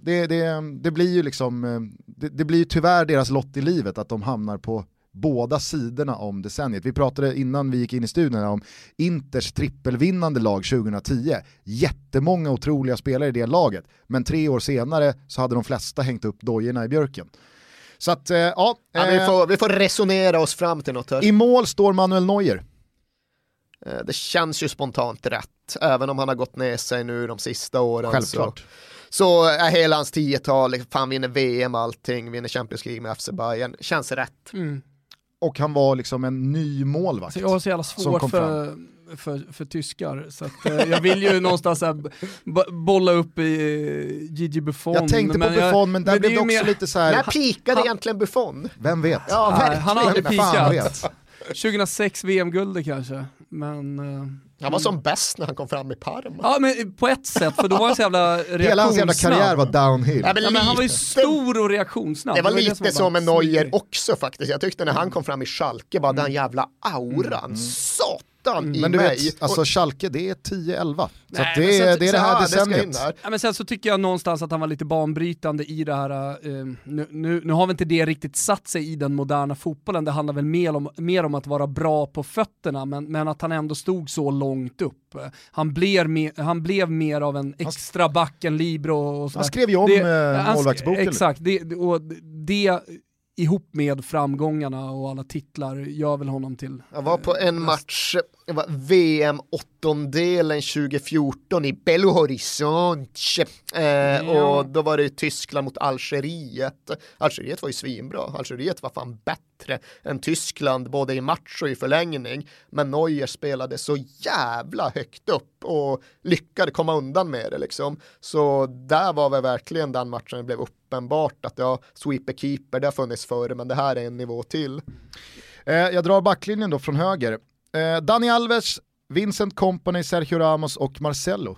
det, det, det, blir ju liksom, eh, det, det blir ju tyvärr deras lott i livet att de hamnar på båda sidorna om decenniet. Vi pratade innan vi gick in i studion om Inters trippelvinnande lag 2010. Jättemånga otroliga spelare i det laget, men tre år senare så hade de flesta hängt upp dojorna i björken. Så att, eh, ja. ja vi, får, vi får resonera oss fram till något här. I mål står Manuel Neuer. Eh, det känns ju spontant rätt, även om han har gått ner sig nu de sista åren. Självklart. Så, så är hela hans tiotal, fan vinner VM allting, vinner Champions League med FC Bayern, känns rätt. Mm. Och han var liksom en ny målvakt. Så jag har så jävla svårt för, för, för, tyskar, så att, eh, jag vill ju någonstans här, bolla upp i eh, Gigi Buffon. Jag tänkte på Buffon, jag, men där men blev det också mer... lite så här... När pikade han, egentligen Buffon? Vem vet? Ja, verkligen. Han har aldrig pikat. 2006 VM-guldet kanske, men... Uh, han var som bäst när han kom fram i Parma. Ja men på ett sätt, för då var han så jävla reaktionssnabb. Hela hans jävla karriär var downhill. Ja, men, ja, men han var ju stor och reaktionssnabb. Det var, det var lite det så med Neuer också faktiskt. Jag tyckte när han kom fram i Schalke var mm. den jävla auran. Mm. Satan ettan mm. i Men du mig. vet, alltså Schalke det är 10-11. Så Nej, det, sen, det är det här decenniet. Ja, men sen så tycker jag någonstans att han var lite banbrytande i det här, uh, nu, nu, nu, har väl inte det riktigt satt sig i den moderna fotbollen, det handlar väl mer om, mer om att vara bra på fötterna, men, men att han ändå stod så långt upp. Han blev, mer, han blev mer av en extra back, en libero och sådär. Han skrev ju om det, uh, målvaktsboken. Exakt, det, och det ihop med framgångarna och alla titlar gör väl honom till... Jag var på en match, VM åttondelen 2014 i Belo Horizonte eh, ja. och då var det Tyskland mot Algeriet. Algeriet var ju svinbra, Algeriet var fan bättre än Tyskland både i match och i förlängning. Men Neuer spelade så jävla högt upp och lyckade komma undan med det liksom. Så där var väl verkligen den matchen det blev uppenbart att ja, sweeper keeper, det har funnits förr, men det här är en nivå till. Eh, jag drar backlinjen då från höger. Eh, Dani Alves, Vincent Company, Sergio Ramos och Marcelo.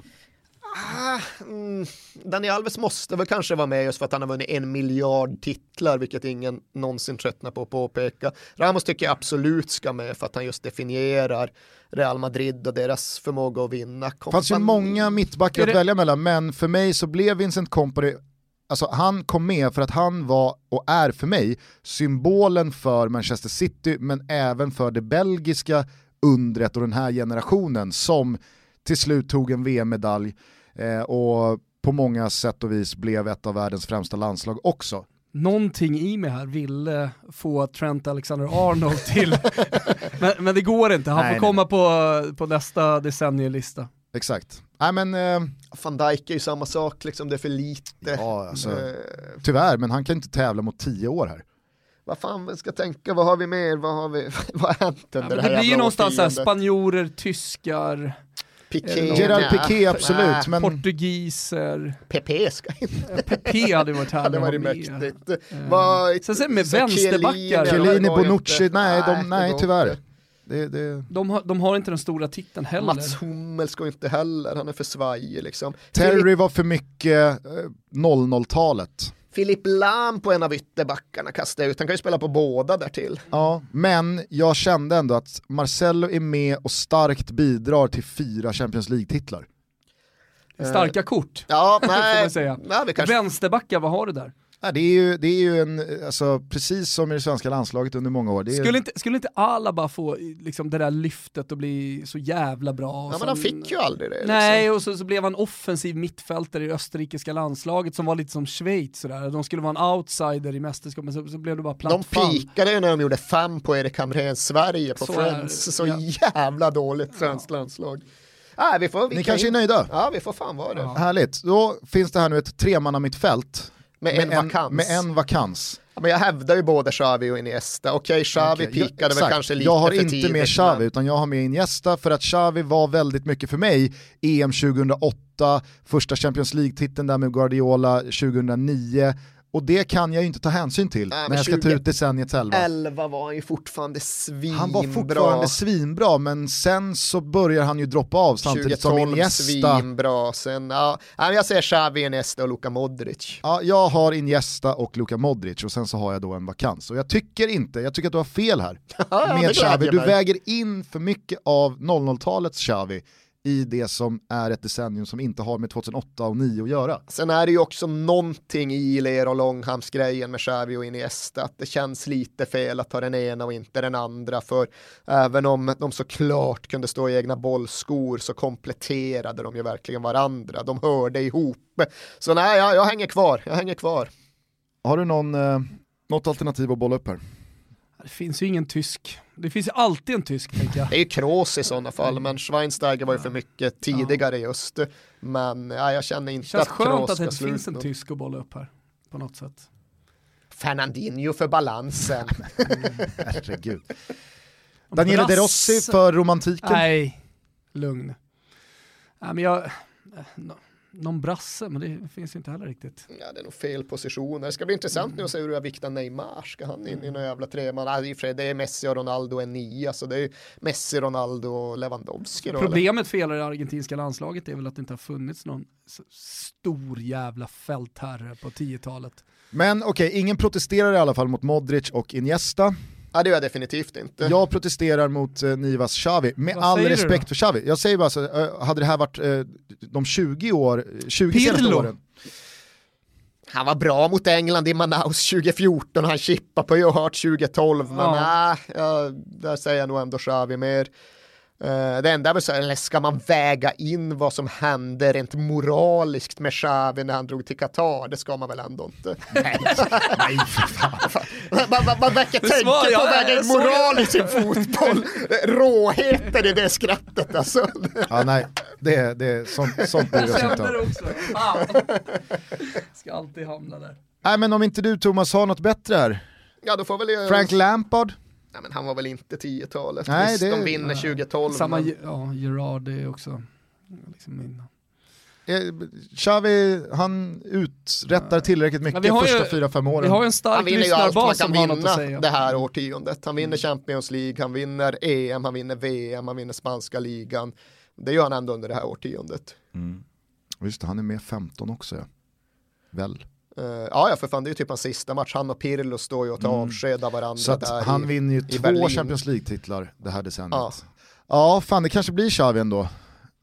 Ah, mm, Dani Alves måste väl kanske vara med just för att han har vunnit en miljard titlar, vilket ingen någonsin tröttnar på att påpeka. Ramos tycker jag absolut ska med för att han just definierar Real Madrid och deras förmåga att vinna. Det fanns ju många mittbackar att välja mellan, men för mig så blev Vincent Kompany Alltså han kom med för att han var, och är för mig, symbolen för Manchester City men även för det belgiska undret och den här generationen som till slut tog en VM-medalj eh, och på många sätt och vis blev ett av världens främsta landslag också. Någonting i mig här ville få Trent Alexander-Arnold till, men, men, det går inte, han nej, får komma på, på nästa decennielista. Exakt. Nej men... Eh, Van Dijk är ju samma sak, liksom, det är för lite. Ja, alltså, eh, tyvärr, men han kan inte tävla mot tio år här. Vad fan vi ska tänka, vad har vi mer, vad har, vi, vad har hänt under ja, det här Det blir ju någonstans här, spanjorer, tyskar, Piqué, Gerard Piqué absolut. Men... Portugiser. Pepe ska inte. Pepe hade varit härlig hade varit mäktigt. Uh, Var, sen sen med vänsterbackar. Chiellini, Bonucci, nej, de, nej tyvärr. Det, det... De, har, de har inte den stora titeln heller. Mats Hummels går inte heller, han är för svajig liksom. Terry var för mycket 00-talet. Filip Lam på en av ytterbackarna kastade ut, han kan ju spela på båda därtill. Ja, men jag kände ändå att Marcello är med och starkt bidrar till fyra Champions League-titlar. Starka kort, ja, nej, får man säga. Nej, kanske... Vänsterbackar, vad har du där? Ja, det, är ju, det är ju en, alltså, precis som i det svenska landslaget under många år. skulle, ju... inte, skulle inte Alaba få liksom, det där lyftet och bli så jävla bra? Ja, sen, men han fick ju aldrig det. Nej, liksom. och så, så blev han offensiv mittfältare i österrikiska landslaget som var lite som Schweiz. Sådär. De skulle vara en outsider i mästerskapet, men så, så blev det bara platt De pikade ju när de gjorde fem på Erik Hamrén Sverige på så Friends. Är, så ja. jävla dåligt svenskt ja. landslag. Ah, vi får, vi Ni kanske är nöjda? Ja, vi får fan vara det. Ja. Härligt, då finns det här nu ett tremanna mittfält med, med, en, vakans. med en vakans. Ja, men jag hävdar ju både Xavi och Iniesta. Okej, okay, Xavi okay, pikade väl kanske lite Jag har för inte tidigt, med Xavi men... utan jag har med Iniesta för att Xavi var väldigt mycket för mig EM 2008, första Champions League-titeln där med Guardiola 2009 och det kan jag ju inte ta hänsyn till Nej, när jag ska ta ut decenniets elva. 11 var han ju fortfarande svinbra. Han var fortfarande svinbra, men sen så börjar han ju droppa av samtidigt som Iniesta. svinbra, sen, ja, jag säger Xavi, Iniesta och Luka Modric. Ja, jag har Iniesta och Luka Modric och sen så har jag då en vakans. Och jag tycker inte, jag tycker att du har fel här ja, med Xavi. Du väger in för mycket av 00-talets Xavi i det som är ett decennium som inte har med 2008 och 2009 att göra. Sen är det ju också någonting i Ler och Långhamns-grejen med Xavi och Iniesta, att det känns lite fel att ta den ena och inte den andra, för även om de såklart kunde stå i egna bollskor så kompletterade de ju verkligen varandra, de hörde ihop. Så nej, jag, jag hänger kvar, jag hänger kvar. Har du någon, eh, något alternativ att bolla upp här? Det finns ju ingen tysk. Det finns ju alltid en tysk tänker jag. Det är ju Kroos i sådana fall, men Schweinsteiger var ju för mycket tidigare ja. just. Men ja, jag känner inte Känns att Kroos skönt att det inte finns en tysk att bolla upp här, på något sätt. Fernandinho för balansen. Herregud. Daniele De Rossi för romantiken. Nej, lugn. Nej, men jag någon brasse, men det finns inte heller riktigt. Ja, det är nog fel positioner. Det ska bli intressant mm. nu att se hur jag viktar Neymar. Ska han in i någon jävla treman? Ah, det är Messi och Ronaldo en nia, så det är Messi, Ronaldo och Lewandowski. Då, Problemet för hela det argentinska landslaget är väl att det inte har funnits någon stor jävla fältherre på 10-talet. Men okej, okay, ingen protesterar i alla fall mot Modric och Iniesta. Ja det gör jag definitivt inte. Jag protesterar mot eh, Nivas Xavi, med Vad all respekt för Xavi. Jag säger bara så, eh, hade det här varit eh, de 20 år, 20 senaste åren. Han var bra mot England i Manaus 2014 och han chippade på Johart 2012, men ja. nej, ja, där säger jag nog ändå Xavi mer. Uh, det enda är väl så, eller ska man väga in vad som hände rent moraliskt med Xavi när han drog till Qatar? Det ska man väl ändå inte? Nej, nej för fan. man, man, man verkar tänka på att väga in moral i sin fotboll. Råheten i det skrattet alltså. ja, nej, det, det, sånt, sånt bryr jag inte om. också. Ska alltid hamna där. Nej, men om inte du Thomas har något bättre här. Ja, då får väl jag... Frank Lampard? Nej, men han var väl inte 10-talet. Nej, Visst, det, de vinner 2012. Samma, men... ja, Gerard är också liksom innan. Eh, Xavi, han uträttar tillräckligt mycket de första ju, fyra, fem åren. Vi har en stark han vinner ju allt man kan vinna det här årtiondet. Han vinner Champions League, han vinner EM, han vinner VM, han vinner spanska ligan. Det gör han ändå under det här årtiondet. Mm. Det, han är med 15 också ja. Väl. Uh, ja, ja, för fan det är ju typ hans sista match. Han och Pirlo står ju och tar Mm. avsked av varandra Så där han i, vinner ju två Berlin. Champions League-titlar det här decenniet. Ja. Ja. fan det kanske blir Xavi ändå.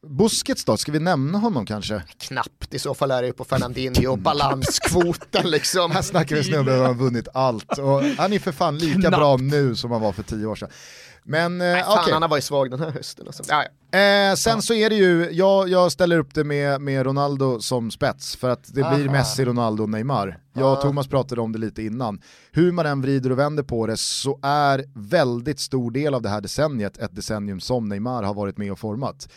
Busquets då, ska vi nämna honom kanske? Knappt, i så fall är det ju på Fernandinho, balanskvoten liksom. Här snackar vi en snubbe som har vunnit allt och han är för fan lika Knappt. bra nu som han var för tio år sedan. Men eh, Nej, fan, okej. han har varit svag den här hösten. Alltså. Ja, ja. Eh, sen så är det ju, jag, jag ställer upp det med, med Ronaldo som spets för att det blir Aha. Messi, Ronaldo och Neymar. Jag och. Thomas pratade om det lite innan. Hur man än vrider och vänder på det så är väldigt stor del av det här decenniet ett decennium som Neymar har varit med och format.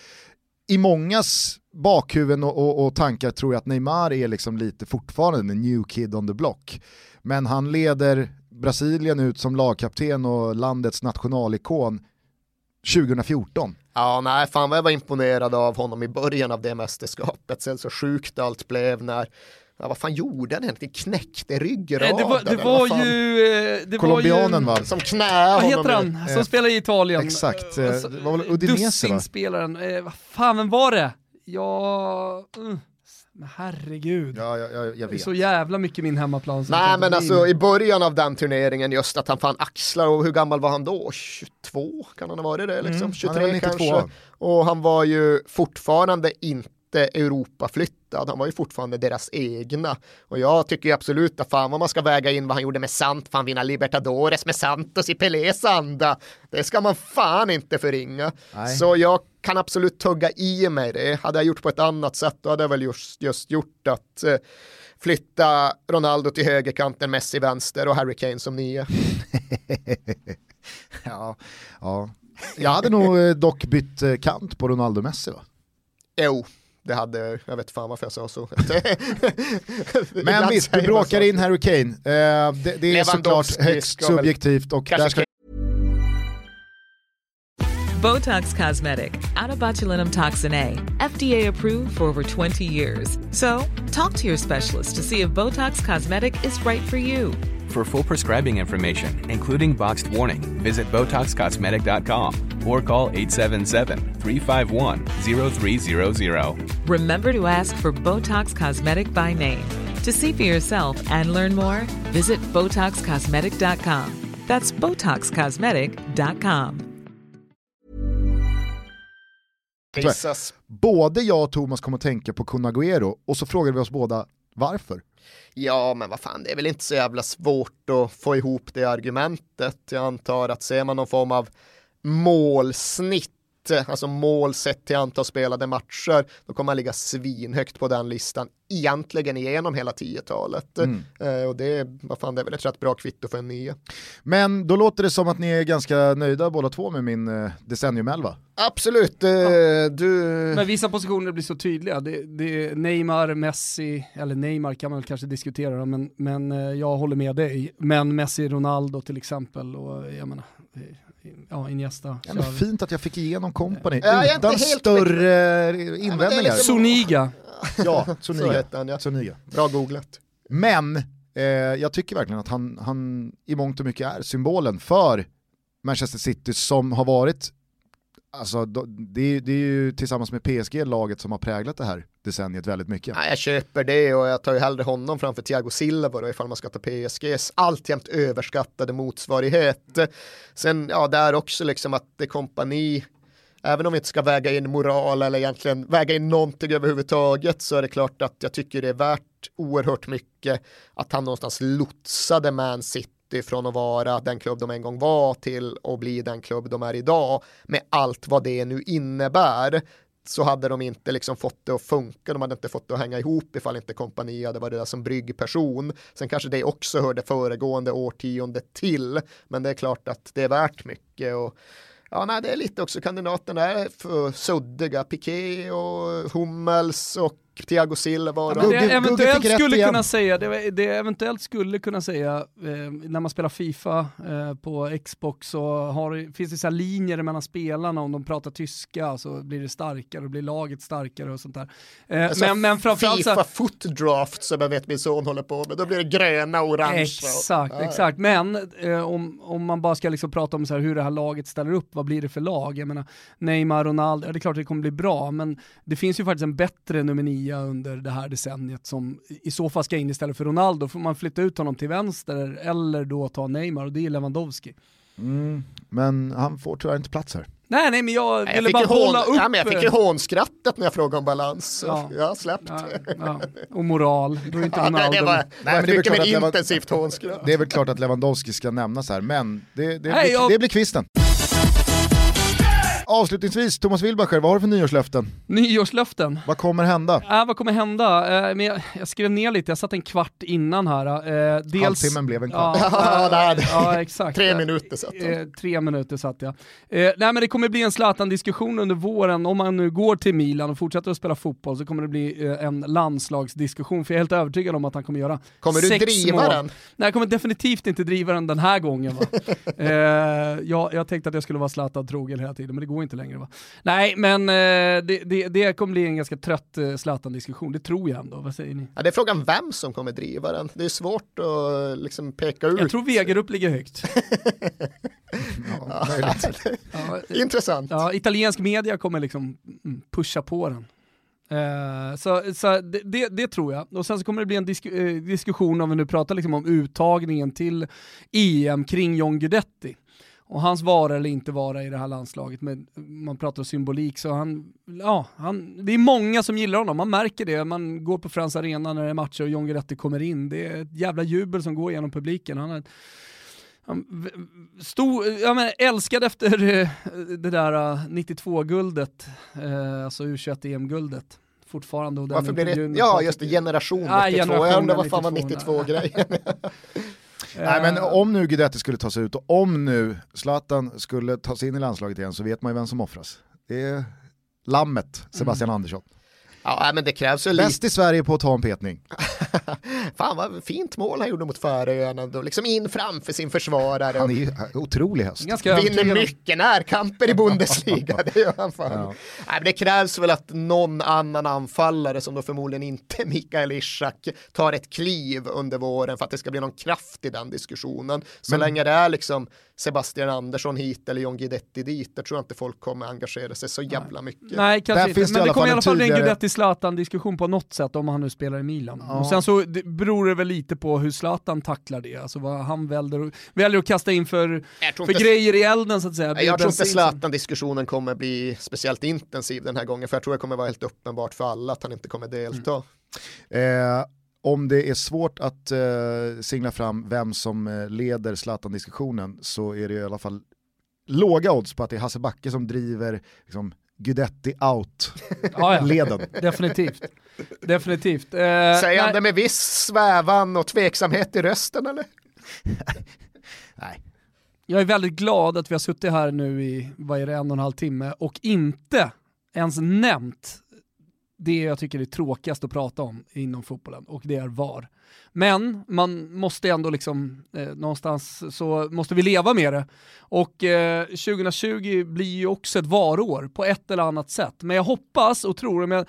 I mångas bakhuvuden och, och, och tankar tror jag att Neymar är liksom lite fortfarande en new kid on the block. Men han leder Brasilien ut som lagkapten och landets nationalikon 2014. Ja, nej, fan vad jag var imponerad av honom i början av det mästerskapet. Sen så sjukt allt blev när, ja, vad fan gjorde han egentligen? Knäckte ryggraden? Eh, det var, det eller var ju... eh, Det Colombianen var va? ju, Som knä Vad heter i- han som Eh, spelar i Italien? exakt, Eh, eh, alltså, det var väl Udinese, va? Dussinspelaren, eh, vad fan vem var det? Ja... Mm. Men herregud. Ja, jag, jag, jag Det är vet. så jävla mycket min hemmaplan. som Nej men alltså i början av den turneringen just att han fan axlar och hur gammal var han då? 22 kan han ha varit det liksom? Mm, han 23 är väl 92. kanske. Och han var ju fortfarande inte Europaflyttad, han var ju fortfarande deras egna. Och jag tycker absolut att fan vad man ska väga in vad han gjorde med Sant, fan vinna Libertadores med Santos i Pelés anda. Det ska man fan inte förringa. Nej. Så jag kan absolut tugga i mig det. Hade jag gjort på ett annat sätt då hade jag väl just, just gjort att eh, flytta Ronaldo till högerkanten, Messi vänster och Harry Kane som nia. Ja, ja. Jag hade nog eh, dock bytt eh, kant på Ronaldo Messi va? Jo, det hade, jag vet fan varför jag sa så. Men visst, du bråkar in Harry Kane. Eh, det, det är såklart högst subjektivt och där ska Botox Cosmetic, out of botulinum toxin A, FDA approved for over 20 years. So, talk to your specialist to see if Botox Cosmetic is right for you. For full prescribing information, including boxed warning, visit BotoxCosmetic.com or call 877-351-0300. Remember to ask for Botox Cosmetic by name. To see for yourself and learn more, visit BotoxCosmetic.com. That's BotoxCosmetic.com. Både jag och Thomas kom att tänka på Kun Agüero och så frågade vi oss båda varför. Ja, men vad fan, det är väl inte så jävla svårt att få ihop det argumentet. Jag antar att ser man någon form av målsnitt, alltså mål sett till antal spelade matcher, då kommer man ligga svinhögt på den listan, egentligen igenom hela 10-talet. Mm. Eh, och det vad fan, det är väl ett rätt bra kvitto för en nia. Men då låter det som att ni är ganska nöjda båda två med min eh, decennium 11. Absolut, eh, du... Men vissa positioner blir så tydliga. Det, det är Neymar, Messi, eller Neymar kan man väl kanske diskutera, men, men eh, jag håller med dig. Men Messi, Ronaldo till exempel, och jag menar, eh, ja Iniesta. Ja, fint att jag fick igenom kompani inte utan helt större är invändningar. Soniga. Ja, Soniga. ja. Soniga. Bra googlat. Men eh, jag tycker verkligen att han, han i mångt och mycket är symbolen för Manchester City som har varit, alltså det är, det är ju tillsammans med PSG laget som har präglat det här decenniet väldigt mycket. Ja, jag köper det och jag tar ju hellre honom framför Thiago Silva då ifall man ska ta PSGs alltjämt överskattade motsvarighet. Sen, ja, där också liksom att det kompani, även om vi inte ska väga in moral eller egentligen väga in någonting överhuvudtaget så är det klart att jag tycker det är värt oerhört mycket att han någonstans lotsade Man City från att vara den klubb de en gång var till att bli den klubb de är idag. Med allt vad det nu innebär så hade de inte liksom fått det att funka, de hade inte fått det att hänga ihop ifall inte kompani hade varit där som bryggperson. Sen kanske det också hörde föregående årtionde till, men det är klart att det är värt mycket och Ja, nej, det är lite också kandidaterna är för suddiga, Piqué och Hummels och Thiago Silva. och Ja, de- det eventuellt skulle igen. kunna säga, det, det eventuellt skulle kunna säga, eh, när man spelar Fifa eh, på Xbox så har, finns det så linjer mellan spelarna, om de pratar tyska så blir det starkare och blir laget starkare och sånt där. Eh, Alltså, men, men framförallt så Fifa här, foot draft som jag vet min son håller på med, då blir det gröna och orange. Exakt, ja. exakt. Men eh, om, om man bara ska liksom prata om så här hur det här laget ställer upp, vad blir det för lag? Jag menar, Neymar, Ronaldo, ja, det är klart det kommer bli bra, men det finns ju faktiskt en bättre nummer nio Maria under det här decenniet som i så fall ska in istället för Ronaldo. Får man flytta ut honom till vänster eller då ta Neymar och det är Lewandowski. Mm, men han får tyvärr inte plats här. Nej, nej, men jag Nej, ville jag bara hålla hån, upp... ja, men jag fick ju hånskrattet när jag frågade om balans. Ja. Jag har släppt. Ja, ja. Och moral, då är inte Ja, nej, det var, Nej, men det mycket mer det intensivt hånskratt. Det är väl klart att Lewandowski ska nämnas här, men det, det, Nej, blir, jag- det blir kvisten. Avslutningsvis, Thomas Wilbacher, vad har du för nyårslöften? Nyårslöften. Vad kommer hända? Äh, vad kommer hända? Eh, men jag, jag skrev ner lite, jag satt en kvart innan här. Eh, dels, Halvtimmen blev en kvart. Ja, hade- ja exakt. Tre minuter satt han. Eh, tre minuter satt jag. Eh, nej men det kommer bli en Zlatan-diskussion under våren, om man nu går till Milan och fortsätter att spela fotboll så kommer det bli eh, en landslagsdiskussion, för jag är helt övertygad om att han kommer göra Kommer du driva mål. den? Nej jag kommer definitivt inte driva den den här gången. Va? eh, jag, jag tänkte att jag skulle vara Zlatan trogen hela tiden, men det går inte längre. Va? Nej men eh, det, det, det kommer bli en ganska trött eh, Zlatan-diskussion, det tror jag ändå. Vad säger ni? Ja, det är frågan vem som kommer driva den. Det är svårt att liksom peka ut. Jag tror Wegerup ligger högt. Ja. Ja, Intressant. Ja, italiensk media kommer liksom mm, pusha på den. Eh, så så det, det, det tror jag. Och sen så kommer det bli en disk, eh, diskussion om vi nu pratar liksom om uttagningen till EM kring John Guidetti. Och hans vara eller inte vara i det här landslaget, men man pratar om symbolik så han, ja, han, det är många som gillar honom, man märker det. Man går på Friends Arena när det är matcher och John Guidetti kommer in, det är ett jävla jubel som går genom publiken. Han är, han v- Stor, ja, men älskad efter eh, det där eh, 92-guldet, eh, alltså U21-EM-guldet fortfarande. Och Varför blir det, ja just det, generation 92. Ja, jag generationen undrar vad fan var 92, 92-grejen. Nej men Eh, om nu Guidetti skulle ta sig ut och om nu Zlatan skulle ta sig in i landslaget igen så vet man ju vem som offras. Det är lammet Sebastian Andersson. Ja, men det krävs ju. Bäst i Sverige på att ta en petning. Fan vad fint mål han gjorde mot Färöarna då, liksom in framför sin försvarare. Han är ju otrolig höst. Ganska Vinner mycket närkamper i Bundesliga, det gör han fan. Ja. Nej, men det krävs väl att någon annan anfallare som då förmodligen inte Mikael Ishak tar ett kliv under våren för att det ska bli någon kraft i den diskussionen. Så Men- länge det är liksom Sebastian Andersson hit eller John Guidetti dit, där tror jag inte folk kommer engagera sig så jävla mycket. Nej, kanske Där inte. Men det kommer i alla en fall en tydligare- Guidetti-Zlatan-diskussion på något sätt om han nu spelar i Milan. Ja. Och sen så det beror det väl lite på hur Zlatan tacklar det, alltså vad han väljer, väljer att kasta in för, Jag för inte- grejer i elden så att säga. Nej, Jag tror inte Zlatan-diskussionen kommer bli speciellt intensiv den här gången, för jag tror det kommer vara helt uppenbart för alla att han inte kommer delta. Eh, om det är svårt att eh, singla fram vem som eh, leder Zlatan-diskussionen så är det i alla fall låga odds på att det är Hasse Backe som driver liksom, Guidetti out-leden. Ja, ja. Definitivt. Definitivt. Eh, Säger han det med viss svävan och tveksamhet i rösten eller? Nej. Jag är väldigt glad att vi har suttit här nu i, vad är det, en och en halv timme och inte ens nämnt det jag tycker är tråkigast att prata om inom fotbollen och det är VAR. Men man måste ändå liksom, eh, någonstans så måste vi leva med det. Och eh, 2020 blir ju också ett VAR-år på ett eller annat sätt. Men jag hoppas och tror, om jag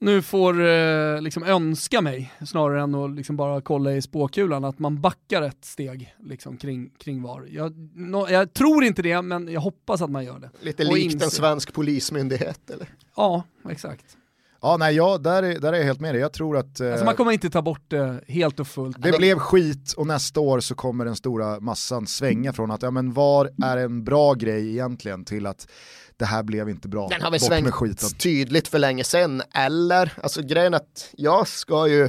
nu får eh, liksom önska mig snarare än att liksom bara kolla i spåkulan, att man backar ett steg liksom, kring, kring VAR. Jag, nå- jag tror inte det, men jag hoppas att man gör det. Lite likt en svensk polismyndighet eller? Ja, exakt. Ja, nej, ja, där, är, där är jag helt med dig. Jag tror att eh, Alltså man kommer inte ta bort det helt och fullt. det blev skit och nästa år så kommer den stora massan svänga från att ja, men var är en bra grej egentligen till att det här blev inte bra. Den har väl svängt tydligt för länge sedan, eller? Alltså grejen att jag ska ju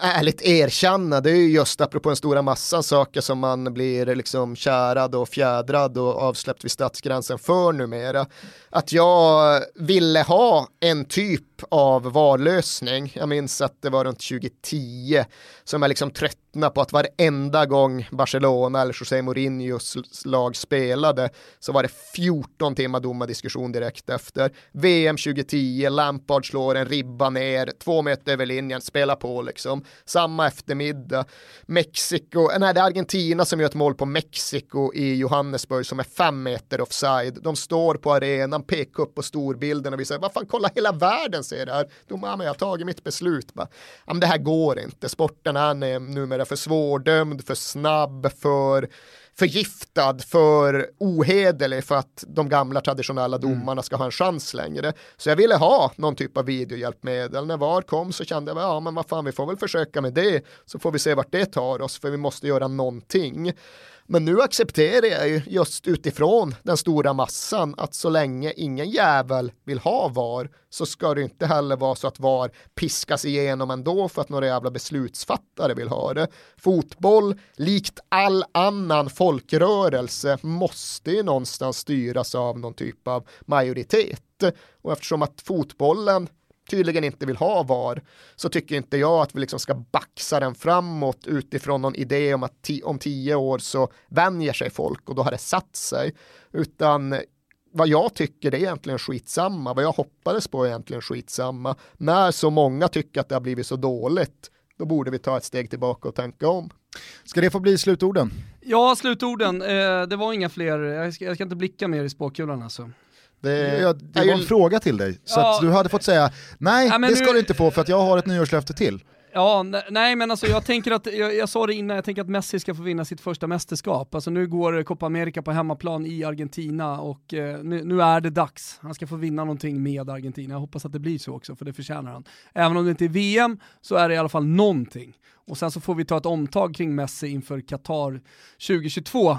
ärligt erkänna, det är ju just apropå den stora massan saker som man blir liksom kärad och fjädrad och avsläppt vid stadsgränsen för numera. Att jag ville ha en typ av vallösning. Jag minns att det var runt 2010 som jag liksom tröttnade på att varenda gång Barcelona eller José Mourinhos lag spelade så var det 14 timmar domardiskussion direkt efter. VM 2010, Lampard slår en ribba ner, två meter över linjen, spela på liksom. Samma eftermiddag, Mexiko, nej det är Argentina som gör ett mål på Mexiko i Johannesburg som är fem meter offside. De står på arenan, pekar upp på storbilden och vi säger, vad fan kolla hela världen ser det här. De, jag har tagit mitt beslut. Bara, men det här går inte, sporten är numera för svårdömd, för snabb, för förgiftad, för ohederlig för att de gamla traditionella domarna ska ha en chans längre. Så jag ville ha någon typ av videohjälpmedel. När VAR kom så kände jag, ja men vad fan, vi får väl försöka med det, så får vi se vart det tar oss, för vi måste göra någonting. Men nu accepterar jag ju just utifrån den stora massan att så länge ingen jävel vill ha VAR så ska det inte heller vara så att VAR piskas igenom ändå för att några jävla beslutsfattare vill ha det. Fotboll, likt all annan folkrörelse, måste ju någonstans styras av någon typ av majoritet. Och eftersom att fotbollen tydligen inte vill ha VAR så tycker inte jag att vi liksom ska baxa den framåt utifrån någon idé om att om tio år så vänjer sig folk och då har det satt sig. Utan vad jag tycker det är egentligen skitsamma, vad jag hoppades på är egentligen skitsamma. När så många tycker att det har blivit så dåligt, då borde vi ta ett steg tillbaka och tänka om. Ska det få bli slutorden? Ja, slutorden. Eh, det var inga fler, jag ska, jag ska inte blicka mer i spåkulan alltså. Det, ja, det var en fråga till dig, så ja, du hade fått säga nej, ja, det ska nu... du inte få för att jag har ett nyårslöfte till. Ja, nej men alltså jag tänker att, jag, jag, sa det innan, jag tänker att Messi ska få vinna sitt första mästerskap. Alltså nu går Copa America på hemmaplan i Argentina och eh, nu, nu, är det dags. Han ska få vinna någonting med Argentina. Jag hoppas att det blir så också, för det förtjänar han. Även om det inte är VM så är det i alla fall någonting. Och sen så får vi ta ett omtag kring Messi inför Qatar 2022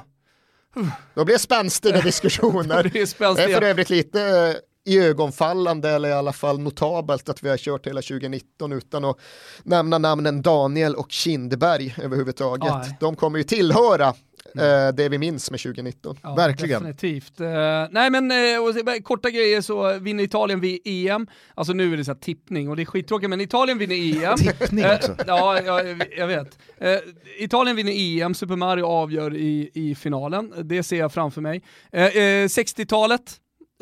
då blir det spänstiga diskussioner. det, är för övrigt lite eh, i ögonfallande eller i alla fall notabelt att vi har kört hela 2019 utan att nämna namnen Daniel och Kindberg överhuvudtaget. Aj. De kommer ju tillhöra Mm. det vi minns med 2019. Ja, Verkligen. Definitivt. Uh, nej men uh, korta grejer så vinner Italien vid EM, alltså nu är det så här tippning och det är skittråkigt men Italien vinner EM. tippning också. ja, jag, jag vet. Italien vinner EM, Super Mario avgör i, i finalen, det ser jag framför mig. 60-talet,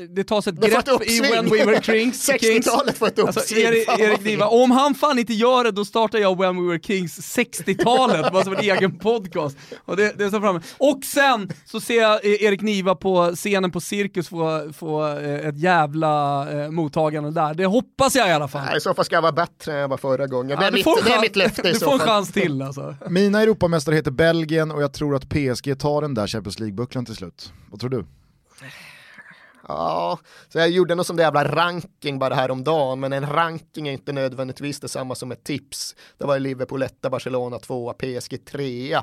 det tas ett det grepp ett i When We Were Kings. 60-talet får ett alltså, uppsving. Alltså, Erik, Erik Niva, om han fan inte gör det, då startar jag When We Were Kings 60-talet, bara som en egen podcast. Och, det, det är så framme. och sen så ser jag Erik Niva på scenen på Cirkus få, få eh, ett jävla eh, mottagande där. Det hoppas jag i alla fall. Nej, I så fall ska jag vara bättre än jag var förra gången. Ja, det, är mitt, det är mitt löfte i så fall. Du får en chans till alltså. Mina Europamästare heter Belgien och jag tror att PSG tar den där Champions League-bucklan till slut. Vad tror du? Ja, så jag gjorde någon sån där jävla ranking bara häromdagen, men en ranking är inte nödvändigtvis detsamma som ett tips. Det var Liverpool 1, Barcelona 2, PSG 3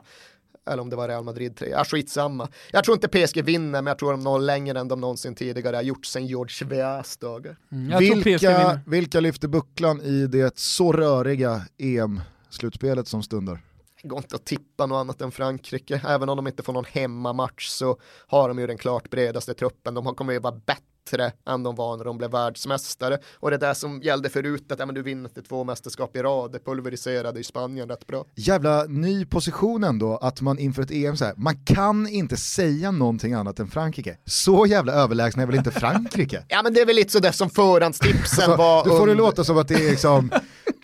eller om det var Real Madrid 3, ja skitsamma. Jag tror inte PSG vinner, men jag tror de når längre än de någonsin tidigare har gjort sedan George Weahs dagar. Mm, vilka, vilka lyfter bucklan i det så röriga EM-slutspelet som stundar? Det går inte att tippa något annat än Frankrike. Även om de inte får någon hemmamatch så har de ju den klart bredaste truppen. De kommer ju vara bättre än de var när de blev världsmästare. Och det där som gällde förut, att ja, men du vinner inte två mästerskap i rad, det pulveriserade i Spanien rätt bra. Jävla ny position ändå, att man inför ett EM så här, man kan inte säga någonting annat än Frankrike. Så jävla överlägsna är väl inte Frankrike? ja men det är väl lite sådär som förhandstipsen alltså, var. Du får det låta som att det är liksom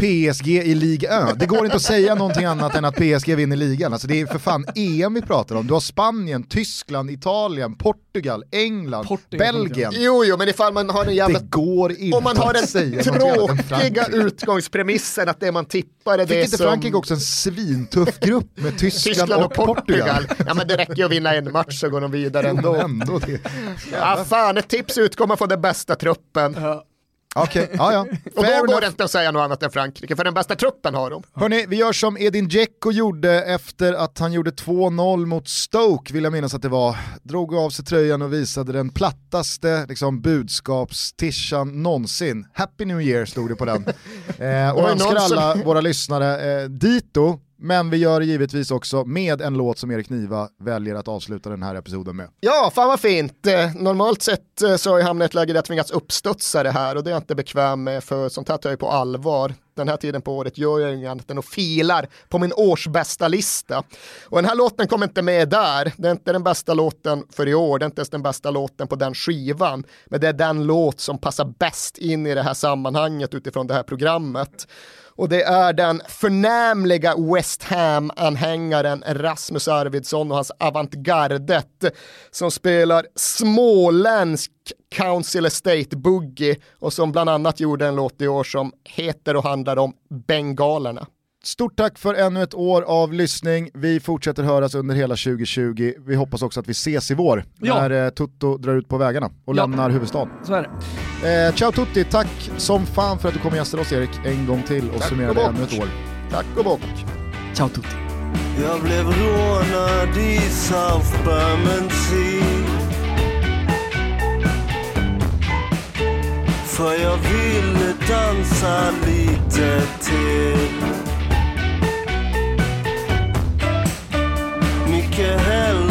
PSG i Ligue 1. Det går inte att säga någonting annat än att PSG vinner ligan. Alltså det är för fan EM vi pratar om. Du har Spanien, Tyskland, Italien, Portugal, England, Portugal, Belgien. Jo, jo, men ifall man har en jävla... Det går inte Om man har den tråkiga utgångspremissen att det man tippar är Fick det inte som... Frankrike också en svintuff grupp med Tyskland, Tyskland och, och Portugal? Portugal? Ja men det räcker ju att vinna en match så går de vidare ändå. ändå det. Ja fan, ett tips utgår från den bästa truppen. Ja. Okej, okay, ja ja. och då går det inte att säga något annat än Frankrike, för den bästa truppen har de. Hörni, vi gör som Edin Dzeko gjorde efter att han gjorde 2-0 mot Stoke, vill jag minnas att det var. Drog av sig tröjan och visade den plattaste liksom, budskapstishan någonsin. Happy New Year stod det på den. eh, och önskar alla våra lyssnare eh, dito men vi gör det givetvis också med en låt som Erik Niva väljer att avsluta den här episoden med. Ja, fan vad fint. Eh, normalt sett eh, så har jag hamnat i ett läge där jag tvingats uppstudsa det här och det är jag inte bekväm med för sånt här tar jag på allvar. Den här tiden på året gör jag inget annat än att filar på min årsbästa lista. Och den här låten kommer inte med där. Det är inte den bästa låten för i år, det är inte ens den bästa låten på den skivan. Men det är den låt som passar bäst in i det här sammanhanget utifrån det här programmet och det är den förnämliga West Ham-anhängaren Rasmus Arvidsson och hans avantgardet som spelar småländsk Council Estate Boogie och som bland annat gjorde en låt i år som heter och handlar om bengalerna. Stort tack för ännu ett år av lyssning. Vi fortsätter höras under hela 2020. Vi hoppas också att vi ses i vår Ja. när eh, Tutto drar ut på vägarna och Ja. lämnar huvudstaden. Så är det. Eh, ciao Tutti, tack som fan för att du kom och gästade oss Erik en gång till och Tack summerade och ännu ett år. Tack och bock. Ciao Tutti. Jag blev rånad i South Bermondsey För jag ville dansa lite till Mycket hellre